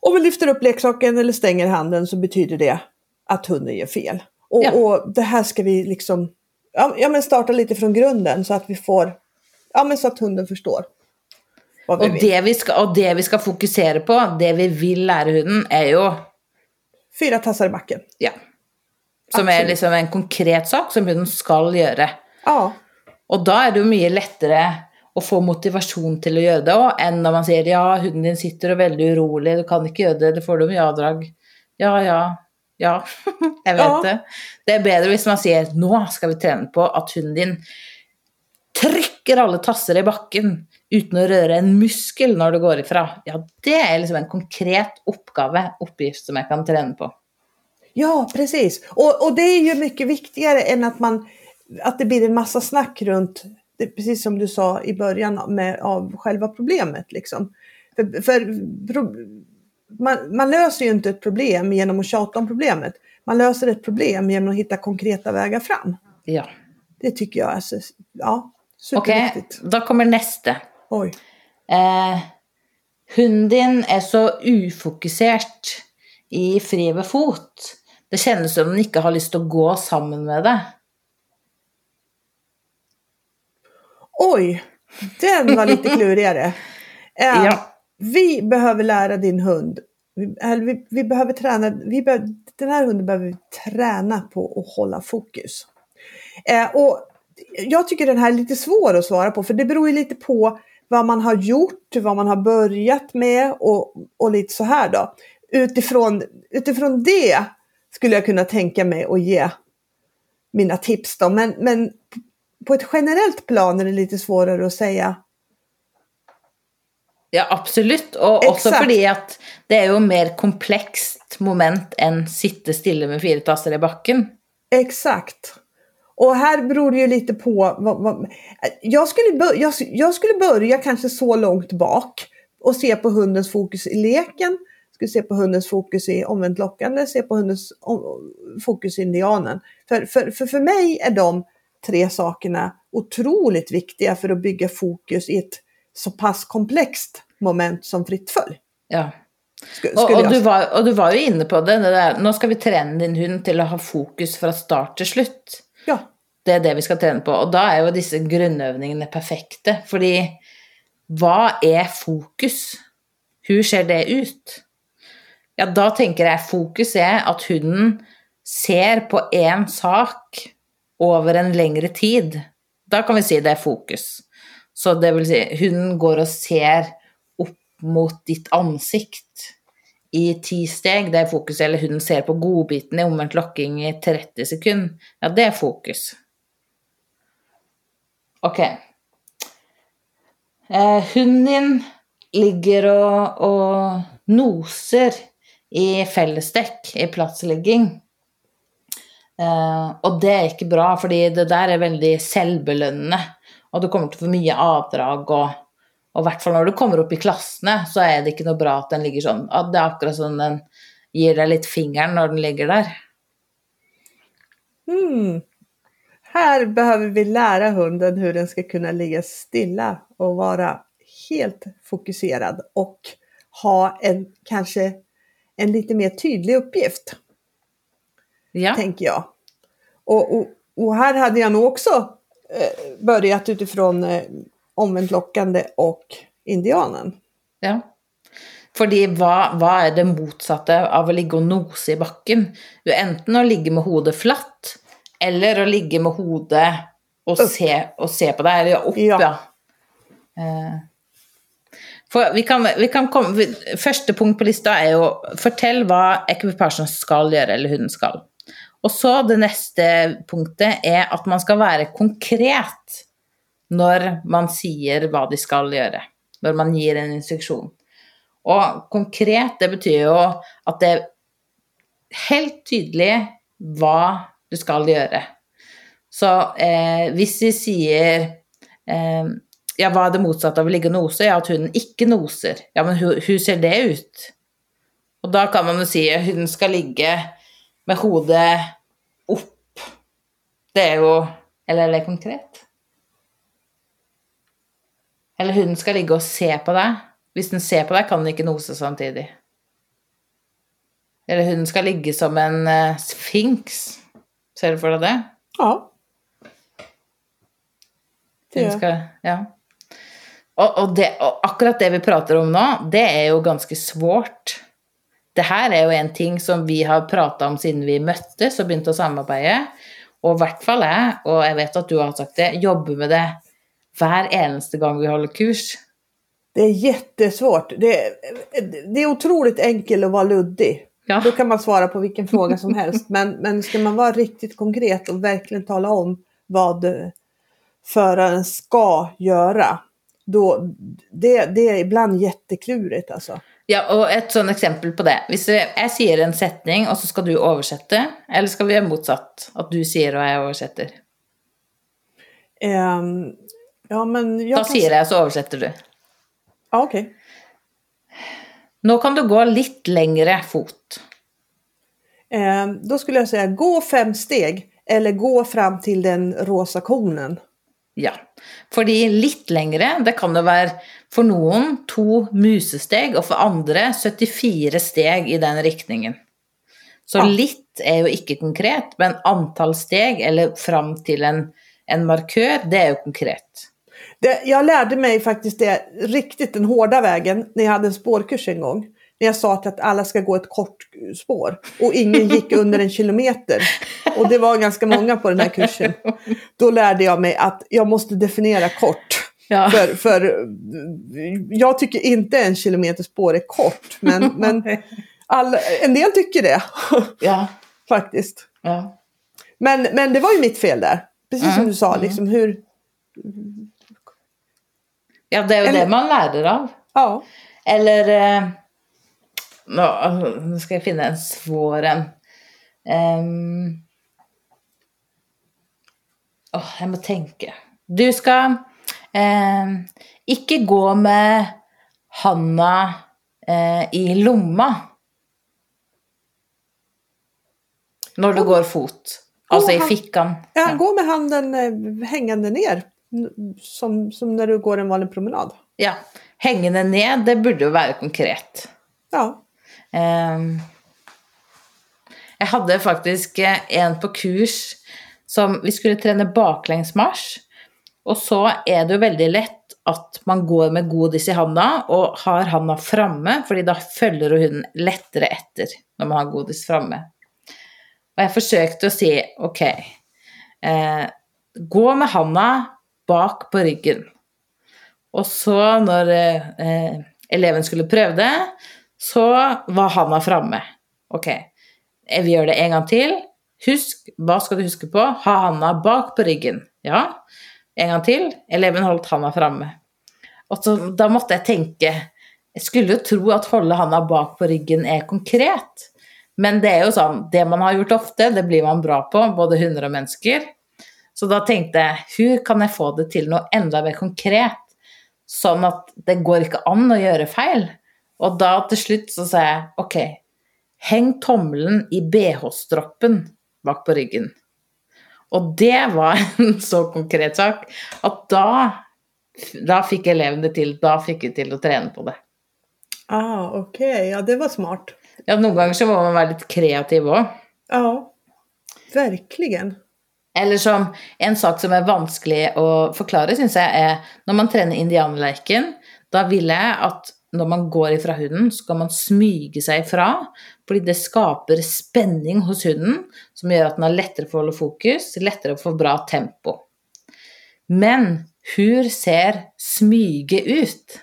Speaker 1: om vi lyfter upp leksaken eller stänger handen så betyder det att hunden gör fel. Och, ja. och det här ska vi liksom ja, men starta lite från grunden så att vi får, ja men så att hunden förstår.
Speaker 2: och, det vi ska, och det vi ska fokusera på, det vi vill lära hunden är ju
Speaker 1: Fyra tassar i backen.
Speaker 2: Ja. Som Absolut. är liksom en konkret sak som hunden ska göra.
Speaker 1: Ja.
Speaker 2: Och då är det ju mycket lättare att få motivation till att göra det också, än när man säger ja, hunden sitter och är väldigt orolig, du kan inte göra det, då får du mycket avdrag. Ja, ja, ja, jag vet ja. det. Det är bättre om man säger nu ska vi träna på att hunden din trycker alla tassar i backen utan att röra en muskel när du går ifrån. Ja, det är liksom en konkret uppgave, uppgift som jag kan träna på.
Speaker 1: Ja, precis. Och, och det är ju mycket viktigare än att man att det blir en massa snack runt, det, precis som du sa i början med, av själva problemet. Liksom. För, för pro, man, man, löser ju inte ett problem genom att tjata om problemet. Man löser ett problem genom att hitta konkreta vägar fram.
Speaker 2: Ja.
Speaker 1: Det tycker jag är så, ja,
Speaker 2: superviktigt. Okej, okay, då kommer nästa.
Speaker 1: Oj.
Speaker 2: Eh, hunden är så ofokuserad i fri ved fot. Det känns som om den inte har lust att gå samman med det.
Speaker 1: Oj, den var lite klurigare. Eh, ja. Vi behöver lära din hund, vi, vi, vi behöver träna, vi behöver, den här hunden behöver vi träna på att hålla fokus. Eh, och jag tycker den här är lite svår att svara på för det beror ju lite på vad man har gjort, vad man har börjat med och, och lite så här då. Utifrån, utifrån det skulle jag kunna tänka mig att ge mina tips då. Men, men på ett generellt plan är det lite svårare att säga.
Speaker 2: Ja, absolut. Och Exakt. också för att det är ju mer komplext moment än sitta stilla med fyra tassar i backen.
Speaker 1: Exakt. Och här beror det ju lite på vad, vad, jag, skulle börja, jag, jag, skulle börja kanske så långt bak och se på hundens fokus i leken, skulle se på hundens fokus i omvänt lockande, se på hundens fokus i indianen. För, för, för, för mig är de tre sakerna otroligt viktiga för att bygga fokus i ett så pass komplext moment som fritt följ.
Speaker 2: Ja. Och, och, du var, och du var ju inne på det, det där, nu ska vi träna din hund till att ha fokus från start till slut.
Speaker 1: Ja.
Speaker 2: det er det vi skal trene på. Og da er jo disse grunnøvningene perfekte. Fordi hva er fokus? Hvordan ser det ut? Ja, da tenker jeg fokus er at hunden ser på én sak over en lengre tid. Da kan vi si det er fokus. Så det vill si, hunden går och ser upp mot ditt ansikt i tio steg, det är fokus. Eller hunden ser på godbiten i omvänt locking i 30 sekunder. Ja, det är fokus. Ok. Eh, hunden ligger och, och noser i fellesdekk, i platsligging. Eh, och det är inte bra, för det där är väldigt självbelönande. Og du kommer til få mye avdrag. Og, og i hvert fall når du kommer opp i klassene, så er det ikke noe bra at den ligger sånn. At det er akkurat som den gir deg litt fingeren når den ligger der.
Speaker 1: Hmm. Här behöver vi lära hunden hur den ska kunna ligga stilla och vara helt fokuserad och ha en kanske en lite mer tydlig uppgift. Ja. Tänker jag. Och, och, och här hade jag nog också börjat utifrån eh, omvänt lockande och indianen.
Speaker 2: Ja. Fordi hva, hva, er det motsatte av å ligge og nose i bakken? Jo, enten å ligge med hodet flatt, eller å ligge med hodet og se, og se på deg. Eller opp, ja. ja. Eh. For vi kan, vi kan komme, første punkt på lista er jo fortell hva ekvipasjen skal gjøre, eller hunden skal. Og så det neste punktet er at man skal være konkret når man sier hva de skal gjøre. Når man gir en instruksjon. Og konkret, det betyr jo at det er helt tydelig hva du skal gjøre. Så eh, hvis vi sier eh, ja, hva er det motsatte av å ligge og nose? Ja, at hunden ikke noser. Ja, men hvordan ser det ut? Og da kan man jo si at hunden skal ligge med hodet opp. Det er jo Eller er det konkret? Eller hunden skal ligge og se på deg. Hvis den ser på deg, kan den ikke nose samtidig. Eller hunden skal ligge som en uh, sfinks. Ser du for deg det?
Speaker 1: Ja.
Speaker 2: Det skal, ja. Og, og, det, og, akkurat det vi prater om nå, det er jo ganske svårt. Det her er jo en ting som vi har prata om siden vi møttes og begynte å samarbeide. Og i hvert fall jeg, og jeg vet at du har sagt det, jobber med det hver eneste gang vi holder kurs.
Speaker 1: Det är jättesvårt. Det, det är otroligt enkelt att vara luddig. Ja. Då kan man svara på vilken fråga som helst. Men, men ska man vara riktigt konkret och verkligen tala om vad föraren ska göra. Då, det, det är ibland jätteklurigt alltså.
Speaker 2: Ja, och ett sådant exempel på det. Om jag säger en sättning och så ska du översätta, eller ska vi göra motsatt? Att du säger och jag översätter?
Speaker 1: Um, ja, men
Speaker 2: jag Då säger jag så översätter du.
Speaker 1: Ja, okej. Okay.
Speaker 2: Nu kan du gå lite längre fot.
Speaker 1: Eh, då skulle jag säga gå fem steg eller gå fram till den rosa konen.
Speaker 2: Ja, för lite längre, det kan det vara för någon två musesteg och för andra 74 steg i den riktningen. Så ja. lite är ju inte konkret, men antal steg eller fram till en, en markör, det är ju konkret.
Speaker 1: Det, jag lärde mig faktiskt det riktigt den hårda vägen när jag hade en spårkurs en gång. När jag sa att alla ska gå ett kort spår och ingen gick under en kilometer. Och det var ganska många på den här kursen. Då lärde jag mig att jag måste definiera kort. Ja. För, för jag tycker inte en kilometer spår är kort. Men, men all, en del tycker det.
Speaker 2: Ja.
Speaker 1: Faktiskt.
Speaker 2: Ja.
Speaker 1: Men, men det var ju mitt fel där. Precis mm. som du sa, liksom hur,
Speaker 2: Ja, det är ju det man lär av.
Speaker 1: Ja.
Speaker 2: Eller eh, Nu ska jag finna en svår en. Um, oh, jag måste tänka. Du ska eh, inte gå med handa eh, i lomma. När du går fot. Alltså i fickan.
Speaker 1: Ja, ja. gå med handen eh, hängande ner som, som när du går en vanlig promenad.
Speaker 2: Ja, hängande ned, det borde ju vara konkret.
Speaker 1: Ja.
Speaker 2: Ehm, jag hade faktiskt eh, en på kurs som Vi skulle trene baklengsmarsj, og så er det jo veldig lett at man går med godis i handa og har handa framme, fordi da følger hunden lettere etter når man har godis framme. Og jeg forsøkte å si ok, eh, gå med handa bak på ryggen. Og så, når eh, eh, eleven skulle prøve det, så var handa framme. Ok, vi gjør det en gang til. Husk, hva skal du huske på? Ha handa bak på ryggen. Ja. En gang til. Eleven holdt handa framme. Og så, da måtte jeg tenke Jeg skulle jo tro at holde handa bak på ryggen er konkret. Men det er jo sånn, det man har gjort ofte, det blir man bra på, både hunder og mennesker. Så da tenkte jeg, hur kan jeg få det til noe enda mer konkret? Sånn at det går ikke an å gjøre feil. Og da til slutt så sa jeg ok, heng tommelen i bh-stroppen bak på ryggen. Og det var en så konkret sak at da da fikk eleven det til. Da fikk vi til å trene på det.
Speaker 1: Ah, ok. Ja, det var smart.
Speaker 2: Ja, noen ganger så må man litt kreativ òg.
Speaker 1: Ja, verkligen.
Speaker 2: Eller som en sak som er vanskelig å forklare, syns jeg, er når man trener indianerleiken. Da vil jeg at når man går ifra hunden, så skal man smyge seg ifra. Fordi det skaper spenning hos hunden, som gjør at den har lettere for å holde fokus, lettere for bra tempo. Men hur ser smyge ut?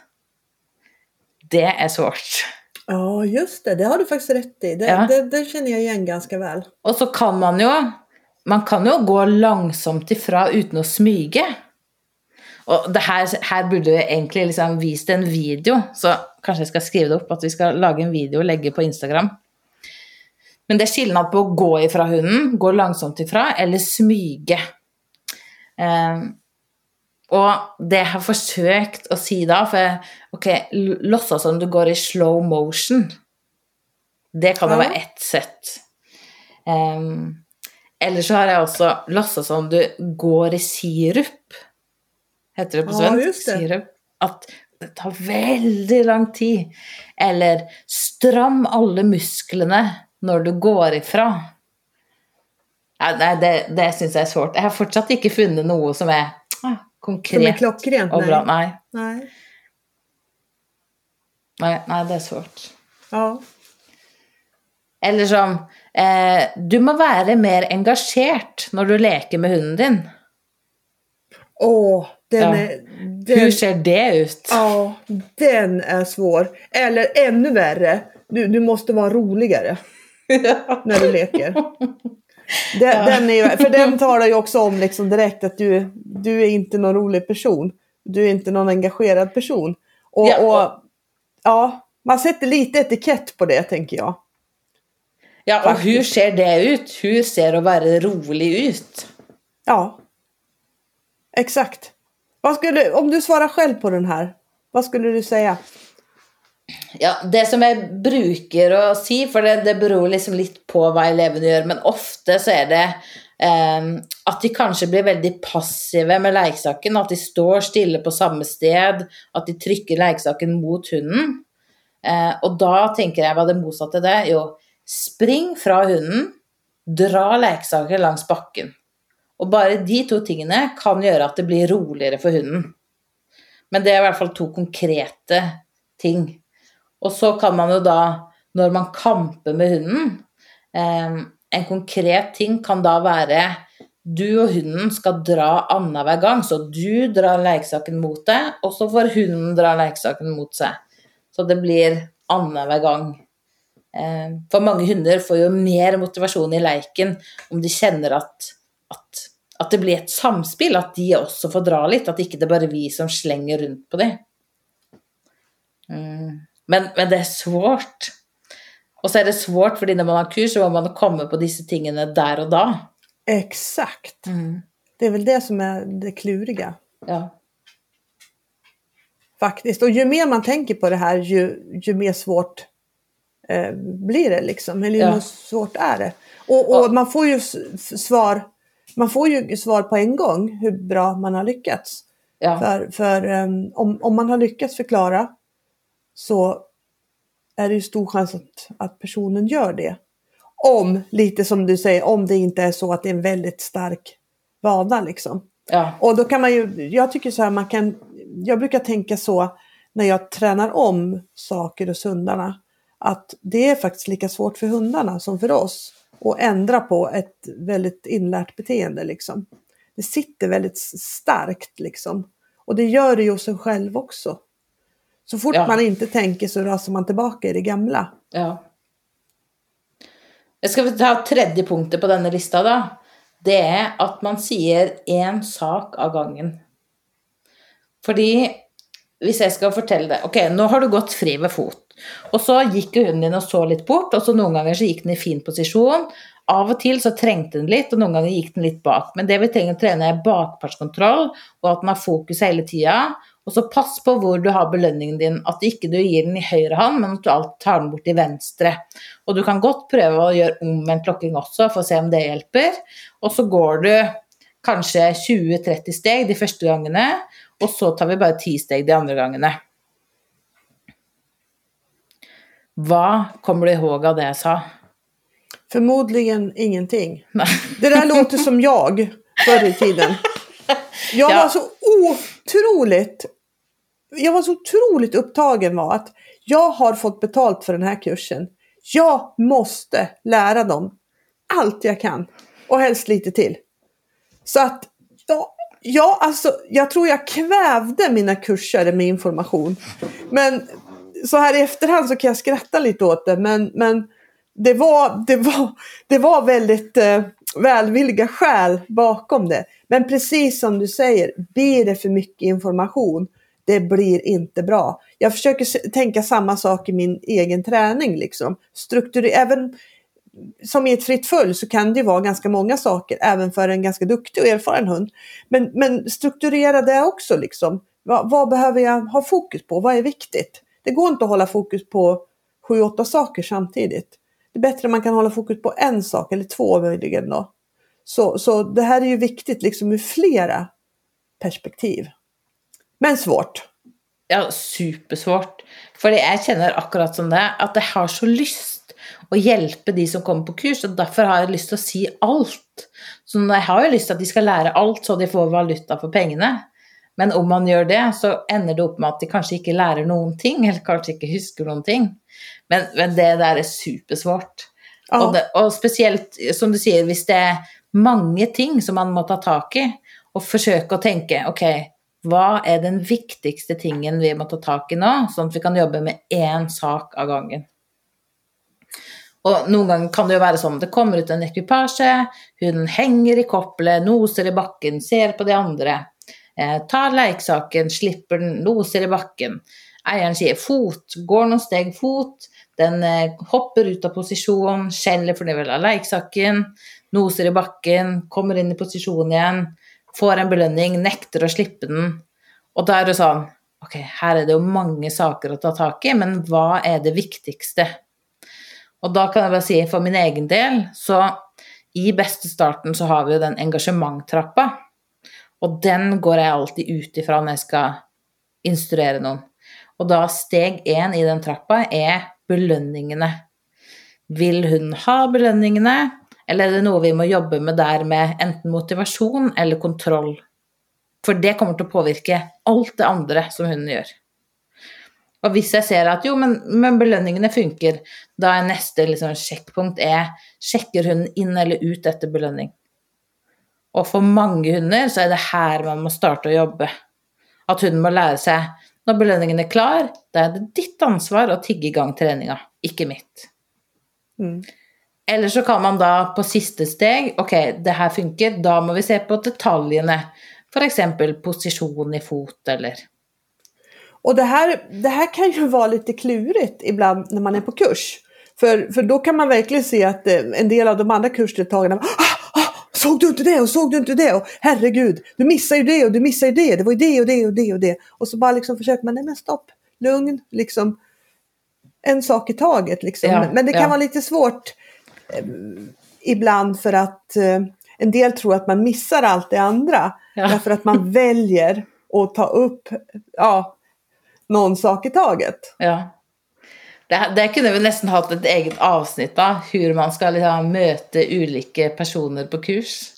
Speaker 2: Det är svårt.
Speaker 1: Ja, just det. Det har du faktiskt rätt i. Det, ja. det, det, känner jag igen ganska väl.
Speaker 2: Och så kan man ju, man kan ju gå långsamt ifra utan att smyga. Och det här, här borde jag egentligen liksom vist en video, så kanske jag ska skriva det upp att vi ska laga en video och lägga på Instagram. Men det är skillnad på att gå ifra hunden, gå långsamt ifra, eller smyga. Um, og det jeg har forsøkt å si da For ok, låtsas som du går i slow motion. Det kan jo være ett sett. Um, eller så har jeg også låtsas som du går i sirup. Heter det på svensk? Ja, sirup. At det tar veldig lang tid. Eller stram alle musklene når du går ifra. Ja, nei, det, det syns jeg er svårt. Jeg har fortsatt ikke funnet noe som er konkret som är klockrent, och bra. Nej. Nej. Nej, nej, det är svårt.
Speaker 1: Ja.
Speaker 2: Eller som eh, Du må være mer engasjert når du leker med hunden din.
Speaker 1: Åh, den ja. är... Den,
Speaker 2: Hur ser det ut?
Speaker 1: Ja, den är svår. Eller ännu värre, du, du måste vara roligare när du leker. Den, ja. den är, för den talar ju också om liksom direkt att du, du är inte någon rolig person. Du är inte någon engagerad person. Och, ja, och, ja, man sätter lite etikett på det tänker jag.
Speaker 2: Ja, och hur ser det ut? Hur ser att vara rolig ut?
Speaker 1: Ja, exakt. Vad skulle, om du svarar själv på den här, vad skulle du säga?
Speaker 2: Ja, det som jag brukar säga, si, för det, det beror liksom lite på vad eleven gör, men ofta så är det eh, att de kanske blir väldigt passiva med leksaken, att de står stilla på samma sted, att de trycker leksaken mot hunden. Eh, och då tänker jag vad det motsatta är. Jo, spring från hunden, dra leksaken längs backen. Och bara de två tingene kan göra att det blir roligare för hunden. Men det är i alla fall två konkreta ting. Och så kan man ju då när man kamper med hunden eh, En konkret ting kan då vara. du och hunden ska dra annenhver gång. Så du drar leksaken mot dig och så får hunden dra leksaken mot sig. Så det blir annenhver gång. Eh, for mange hunder får ju mer motivation i leken om de känner att at, at, det blir et samspill, at de også får dra litt, at ikke det bare er vi som slenger rundt på dem. Mm. Men, men, det är svårt. Och så är det svårt för när man har kurs så må man komma på dessa tingene där och då.
Speaker 1: Exakt. Mm. Det är väl det som är det kluriga.
Speaker 2: Ja.
Speaker 1: Faktiskt. Och ju mer man tänker på det här ju, ju mer svårt eh, blir det liksom. Eller ju ja. mer svårt är det. Och, och, man får ju svar man får ju svar på en gång hur bra man har lyckats. Ja. För, för um, om, om man har lyckats förklara så är det ju stor chans att, att personen gör det. Om, lite som du säger, om det inte är så att det är en väldigt stark vana liksom.
Speaker 2: Ja.
Speaker 1: Och då kan man ju, jag tycker så här, man kan, jag brukar tänka så när jag tränar om saker hos hundarna. Att det är faktiskt lika svårt för hundarna som för oss att ändra på ett väldigt inlärt beteende liksom. Det sitter väldigt starkt liksom. Och det gör det ju hos en själv också. Så fort
Speaker 2: Ja.
Speaker 1: man inte tänker så rasar man tillbaka i det gamla.
Speaker 2: Ja. Jeg skal ta tredje punktet på denne lista, da. Det er at man sier én sak av gangen. Fordi hvis jeg skal fortelle det Ok, nå har du gått fri ved fot. Og så gikk hunden din og så litt bort, og så noen ganger så gikk den i fin posisjon. Av og til så trengte den litt, og noen ganger gikk den litt bak. Men det vi trenger å trene, er bakpartskontroll, og at den har fokus hele tida. Og så pass på hvor du har belønningen din, at ikke du gir den i høyre hånd, men at du alltid tar den bort i venstre. Og du kan godt prøve å gjøre omvendt lokking også, for å se om det hjelper. Og så går du kanskje 20-30 steg de første gangene, og så tar vi bare 10 steg de andre gangene. Hva kommer du ihåg av det jag sa?
Speaker 1: Förmodligen ingenting.
Speaker 2: Nej.
Speaker 1: Det där låter som jag förr i tiden. Jag
Speaker 2: Ja.
Speaker 1: var så otroligt jag var så otroligt upptagen var att jag har fått betalt för den här kursen. Jag måste lära dem allt jag kan och helst lite till. Så att ja, ja, alltså, jag tror jag kvävde mina kursare med information. Men så här i efterhand så kan jag skratta lite åt det. Men, men det, var, det, var, det var väldigt eh, välvilliga skäl bakom det. Men precis som du säger, blir det för mycket information, det blir inte bra. Jag försöker tänka samma sak i min egen träning. Liksom. Struktur, även som i ett fritt full så kan det ju vara ganska många saker även för en ganska duktig och erfaren hund. Men, men strukturera det också liksom. Vad, vad behöver jag ha fokus på? Vad är viktigt? Det går inte att hålla fokus på sju, åtta saker samtidigt. Det är bättre om man kan hålla fokus på en sak eller två möjligen då. Så, så det här är ju viktigt liksom ur flera perspektiv. Men svårt.
Speaker 2: Ja, supersvårt. För jag känner akkurat som det, att jag har så lyst å hjelpe de som kommer på kurs, og derfor har jeg lyst til å si alt. Så jeg har jo lyst til at de skal lære alt, så de får valuta for pengene. Men om man gjør det, så ender det opp med at de kanskje ikke lærer noen ting, eller kanskje ikke husker noen ting. Men, men det der er supersvårt.
Speaker 1: Ja.
Speaker 2: Og, det, og spesielt, som du sier, hvis det er mange ting som man må ta tak i, og forsøke å tenke ok, hva er den viktigste tingen vi må ta tak i nå, sånn at vi kan jobbe med én sak av gangen. Og noen ganger kan det jo være sånn at det kommer ut en ekvipasje, hunden henger i koppelet, noser i bakken, ser på de andre, eh, tar leiksaken, slipper den, noser i bakken. Eieren sier fot, går noen steg fot, den eh, hopper ut av posisjon, skjeller for den vil ha leiksaken, noser i bakken, kommer inn i posisjon igjen, får en belønning, nekter å slippe den. Og da er det sånn Ok, her er det jo mange saker å ta tak i, men hva er det viktigste? Och då kan jag säga si för min egen del, så i bästa starten så har vi ju den engagemangstrappan. Och den går jag alltid ut ifrån när jag ska instruera någon. Och då steg en i den trappan är belöningarna. Vill hon ha belöningarna eller är det något vi måste jobba med där med enten motivation eller kontroll? För det kommer att påverka allt det andra som hunden gör. Og hvis jeg ser at jo, men, men belønningene funker, da er neste liksom, sjekkpunkt er sjekker hunden inn eller ut etter belønning. Og for mange hunder så er det her man må starte å jobbe. At hunden må lære seg når belønningen er klar, da er det ditt ansvar å tigge i gang treninga, ikke mitt.
Speaker 1: Mm.
Speaker 2: Eller så kan man da på siste steg Ok, det her funker, da må vi se på detaljene. F.eks. posisjon i fot, eller
Speaker 1: Och det här, det här kan ju vara lite klurigt ibland när man är på kurs. För, för då kan man verkligen se att eh, en del av de andra kursdeltagarna ah, ah, Såg du inte det och såg du inte det? Och herregud, du missar ju det och du missar ju det. Det var ju det och det och det och det. Och så bara liksom försöker man, nej men stopp, lugn, liksom. En sak i taget liksom.
Speaker 2: Ja,
Speaker 1: men det kan
Speaker 2: ja.
Speaker 1: vara lite svårt eh, ibland för att eh, en del tror att man missar allt det andra.
Speaker 2: Ja.
Speaker 1: Därför att man väljer att ta upp ja, någon sak i taget.
Speaker 2: Ja. Det, det kunne vi nesten hatt et eget avsnitt av, hur man ska liksom møte ulike personer på kurs.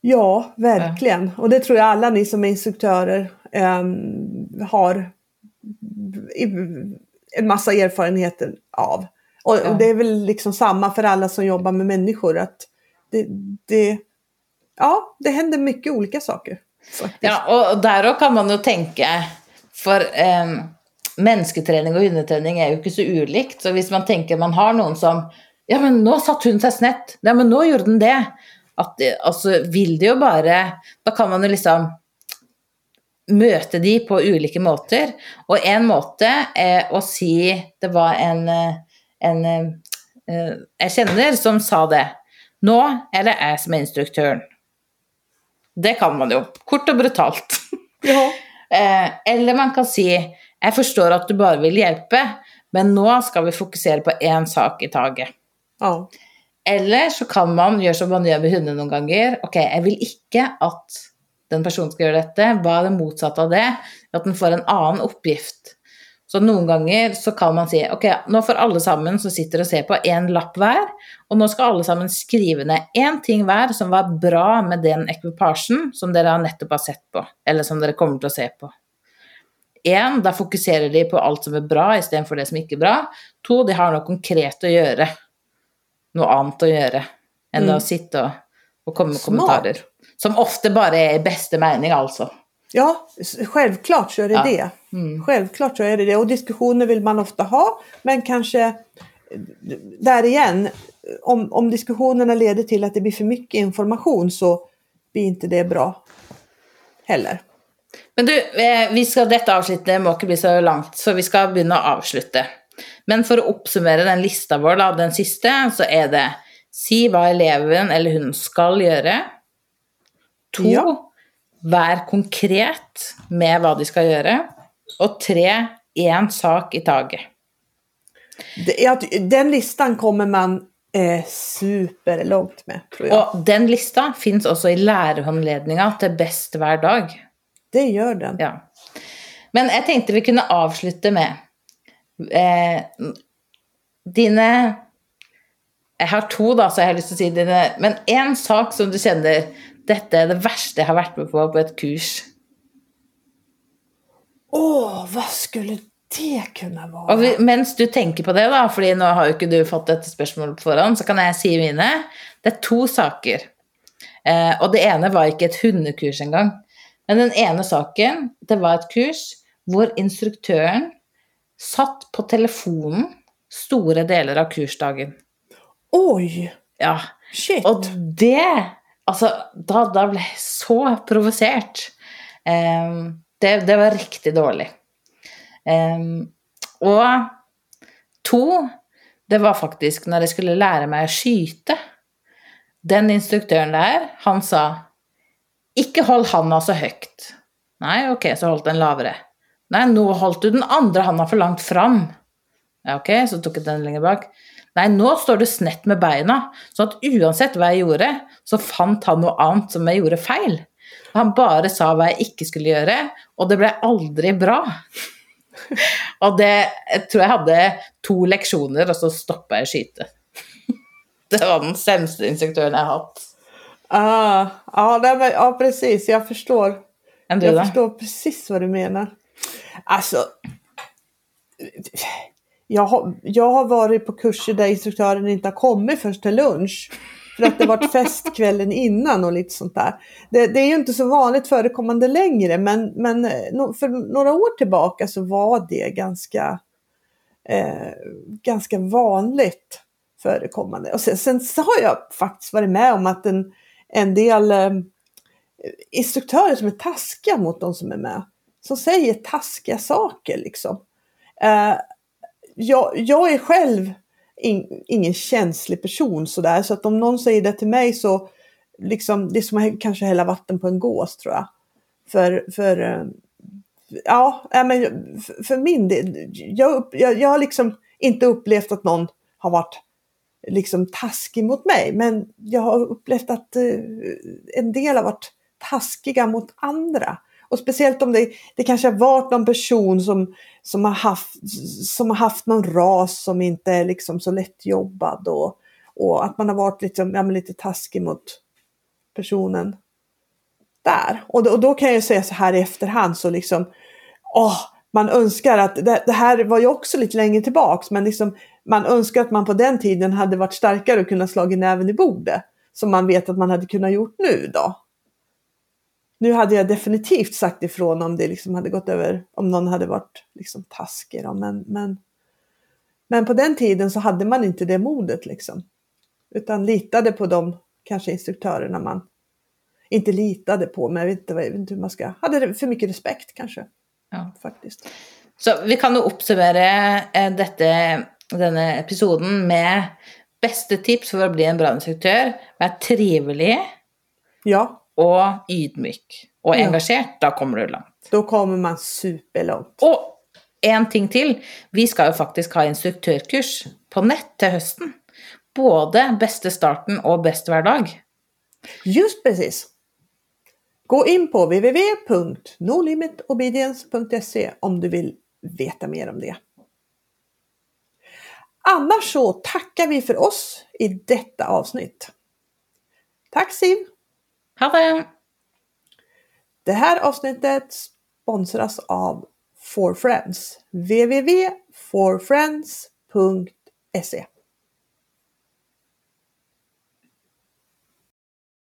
Speaker 1: Ja, verkligen. Ja. Och det tror jag alla ni som är instruktörer eh, har en massa erfarenheter av. Och ja. det är väl liksom samma för alla som jobbar med människor. att det, det, Ja, det händer mycket olika saker.
Speaker 2: Faktiskt. Ja, och där kan man ju tänka, för um mennesketrening og hundetrening er jo ikke så ulikt. Så hvis man tenker man har noen som Ja, men nå satt hunden seg snett. Ja, men nå gjorde den det. At, altså, vil det jo bare Da kan man jo liksom møte de på ulike måter. Og en måte er å si Det var en, en eh, jeg kjenner som sa det. Nå er det jeg som er instruktøren. Det kan man jo. Kort og brutalt. Ja. Eh, eller man kan si jeg forstår at du bare vil hjelpe, men nå skal vi fokusere på én sak i taget. Ja. Eller så kan man gjøre som man gjør med hunder noen ganger. Ok, jeg vil ikke at den personen skal gjøre dette. Hva er det motsatte av det? At den får en annen oppgift. Så noen ganger så kan man si ok, nå får alle sammen som sitter og ser på, én lapp hver, og nå skal alle sammen skrive ned én ting hver som var bra med den ekvipasjen som dere nettopp har sett på, eller som dere kommer til å se på. En, da fokuserer de på alt som er bra istedenfor det som ikke er bra. To, de har noe konkret å gjøre. Noe annet å gjøre enn mm. å sitte og, och komma med kommentarer. Som ofta bara är i bästa mening alltså.
Speaker 1: Ja, självklart så är det ja. det. Mm. Självklart så är det det. Och diskussioner vill man ofta ha, men kanske där igen, om, om diskussionerna leder till att det blir för mycket information så blir inte det bra heller.
Speaker 2: Men du, eh, vi skal, dette avsnittet må ikke bli så langt, så vi skal begynne å avslutte. Men for å oppsummere den lista vår, da, den siste, så er det si hva eleven eller hun skal gjøre. To, ja. vær konkret med hva de skal gjøre. Og tre, én sak i taget.
Speaker 1: Den listan kommer man eh, superlångt med, tror jeg.
Speaker 2: Og den lista fins også i lærerhåndledninga til Best hver dag.
Speaker 1: Det gör den.
Speaker 2: Ja. Men jag tänkte vi kunde avsluta med eh, dina... Jag har två då, så jag har lust att säga dina, men en sak som du känner, detta är det värsta jag har varit med på på ett kurs.
Speaker 1: Åh, vad skulle det kunna vara?
Speaker 2: Och medan du tänker på det, då, för nu har ju inte du fått detta spörsmål på förhand, så kan jag säga mina. Det är två saker. Eh, och det ena var inte ett hundekurs en gång. Men den ene saken, det var et kurs hvor instruktøren satt på telefonen store deler av kursdagen.
Speaker 1: Oi!
Speaker 2: Ja.
Speaker 1: Shit.
Speaker 2: Og det Altså, da, da ble jeg så provosert. Um, det, det, var riktigt dåligt. Um, ehm, och två, det var faktiskt när jag skulle lära mig att skjuta. Den instruktören där, han sa inte håll handen så högt. Nej, okej, okay, så håll den lavare. Nej, nu holdt du den andra handen för långt fram. Ja, ok, så tog jag den längre bak. Nej, nu står du snett med benen. så att oavsett vad jag gjorde, så fann han något annat som jag gjorde fel. Han bare sa hva jeg ikke skulle gjøre, og det ble aldri bra. og det jeg tror jeg hadde to leksjoner, og så stoppa jeg å skyte. det var den sämsta instruktøren jeg har hatt.
Speaker 1: Ah, ja, men, ja, precis. Jag förstår. jag då? förstår precis vad du menar. Alltså, jag har, jag har varit på kurser där instruktören inte har kommit först till lunch. För att det varit fest kvällen innan och lite sånt där. Det, det, är ju inte så vanligt förekommande längre men, men eh, för några år tillbaka så var det ganska, eh, ganska vanligt förekommande. Och sen, sen så har jag faktiskt varit med om att en, en del eh, instruktörer som är taskiga mot de som är med. Som säger taskiga saker liksom. Eh, jag, jag är själv in, ingen känslig person sådär så att om någon säger det till mig så liksom det är som att kanske hälla vatten på en gås tror jag. För, för eh, ja, men för min del, jag, jag, jag har liksom inte upplevt att någon har varit liksom taskig mot mig. Men jag har upplevt att eh, en del har varit taskiga mot andra. Och speciellt om det, det kanske har varit någon person som, som, har haft, som har haft någon ras som inte är liksom så lättjobbad och, och att man har varit liksom, ja, lite taskig mot personen där. Och då, och då kan jag säga så här i efterhand så liksom, åh, man önskar att, det, det, här var ju också lite längre tillbaks, men liksom, man önskar att man på den tiden hade varit starkare och kunnat slagit näven i bordet. Som man vet att man hade kunnat gjort nu då. Nu hade jag definitivt sagt ifrån om det liksom hade gått över, om någon hade varit liksom taskig. Då, men, men, men på den tiden så hade man inte det modet liksom. Utan litade på de kanske instruktörerna man inte litade på, men jag vet inte, jag vet inte hur man ska, hade för mycket respekt kanske. Ja. Faktiskt.
Speaker 2: Så vi kan ju uppsummera eh, dette, denne episoden med bästa tips för att bli en bra instruktör. Var trevlig.
Speaker 1: Ja.
Speaker 2: Och ydmyk. Och engagerad, ja. då kommer du långt.
Speaker 1: Då kommer man superlångt.
Speaker 2: Och en ting till. Vi ska ju faktiskt ha instruktörkurs på nät till hösten. Både bästa starten och bäst varje dag.
Speaker 1: Just precis. Gå in på www.nolimitobedience.se om du vill veta mer om det. Annars så tackar vi för oss i detta avsnitt. Tack Siv!
Speaker 2: Ha det!
Speaker 1: Det här avsnittet sponsras av For Friends. www.forfriends.se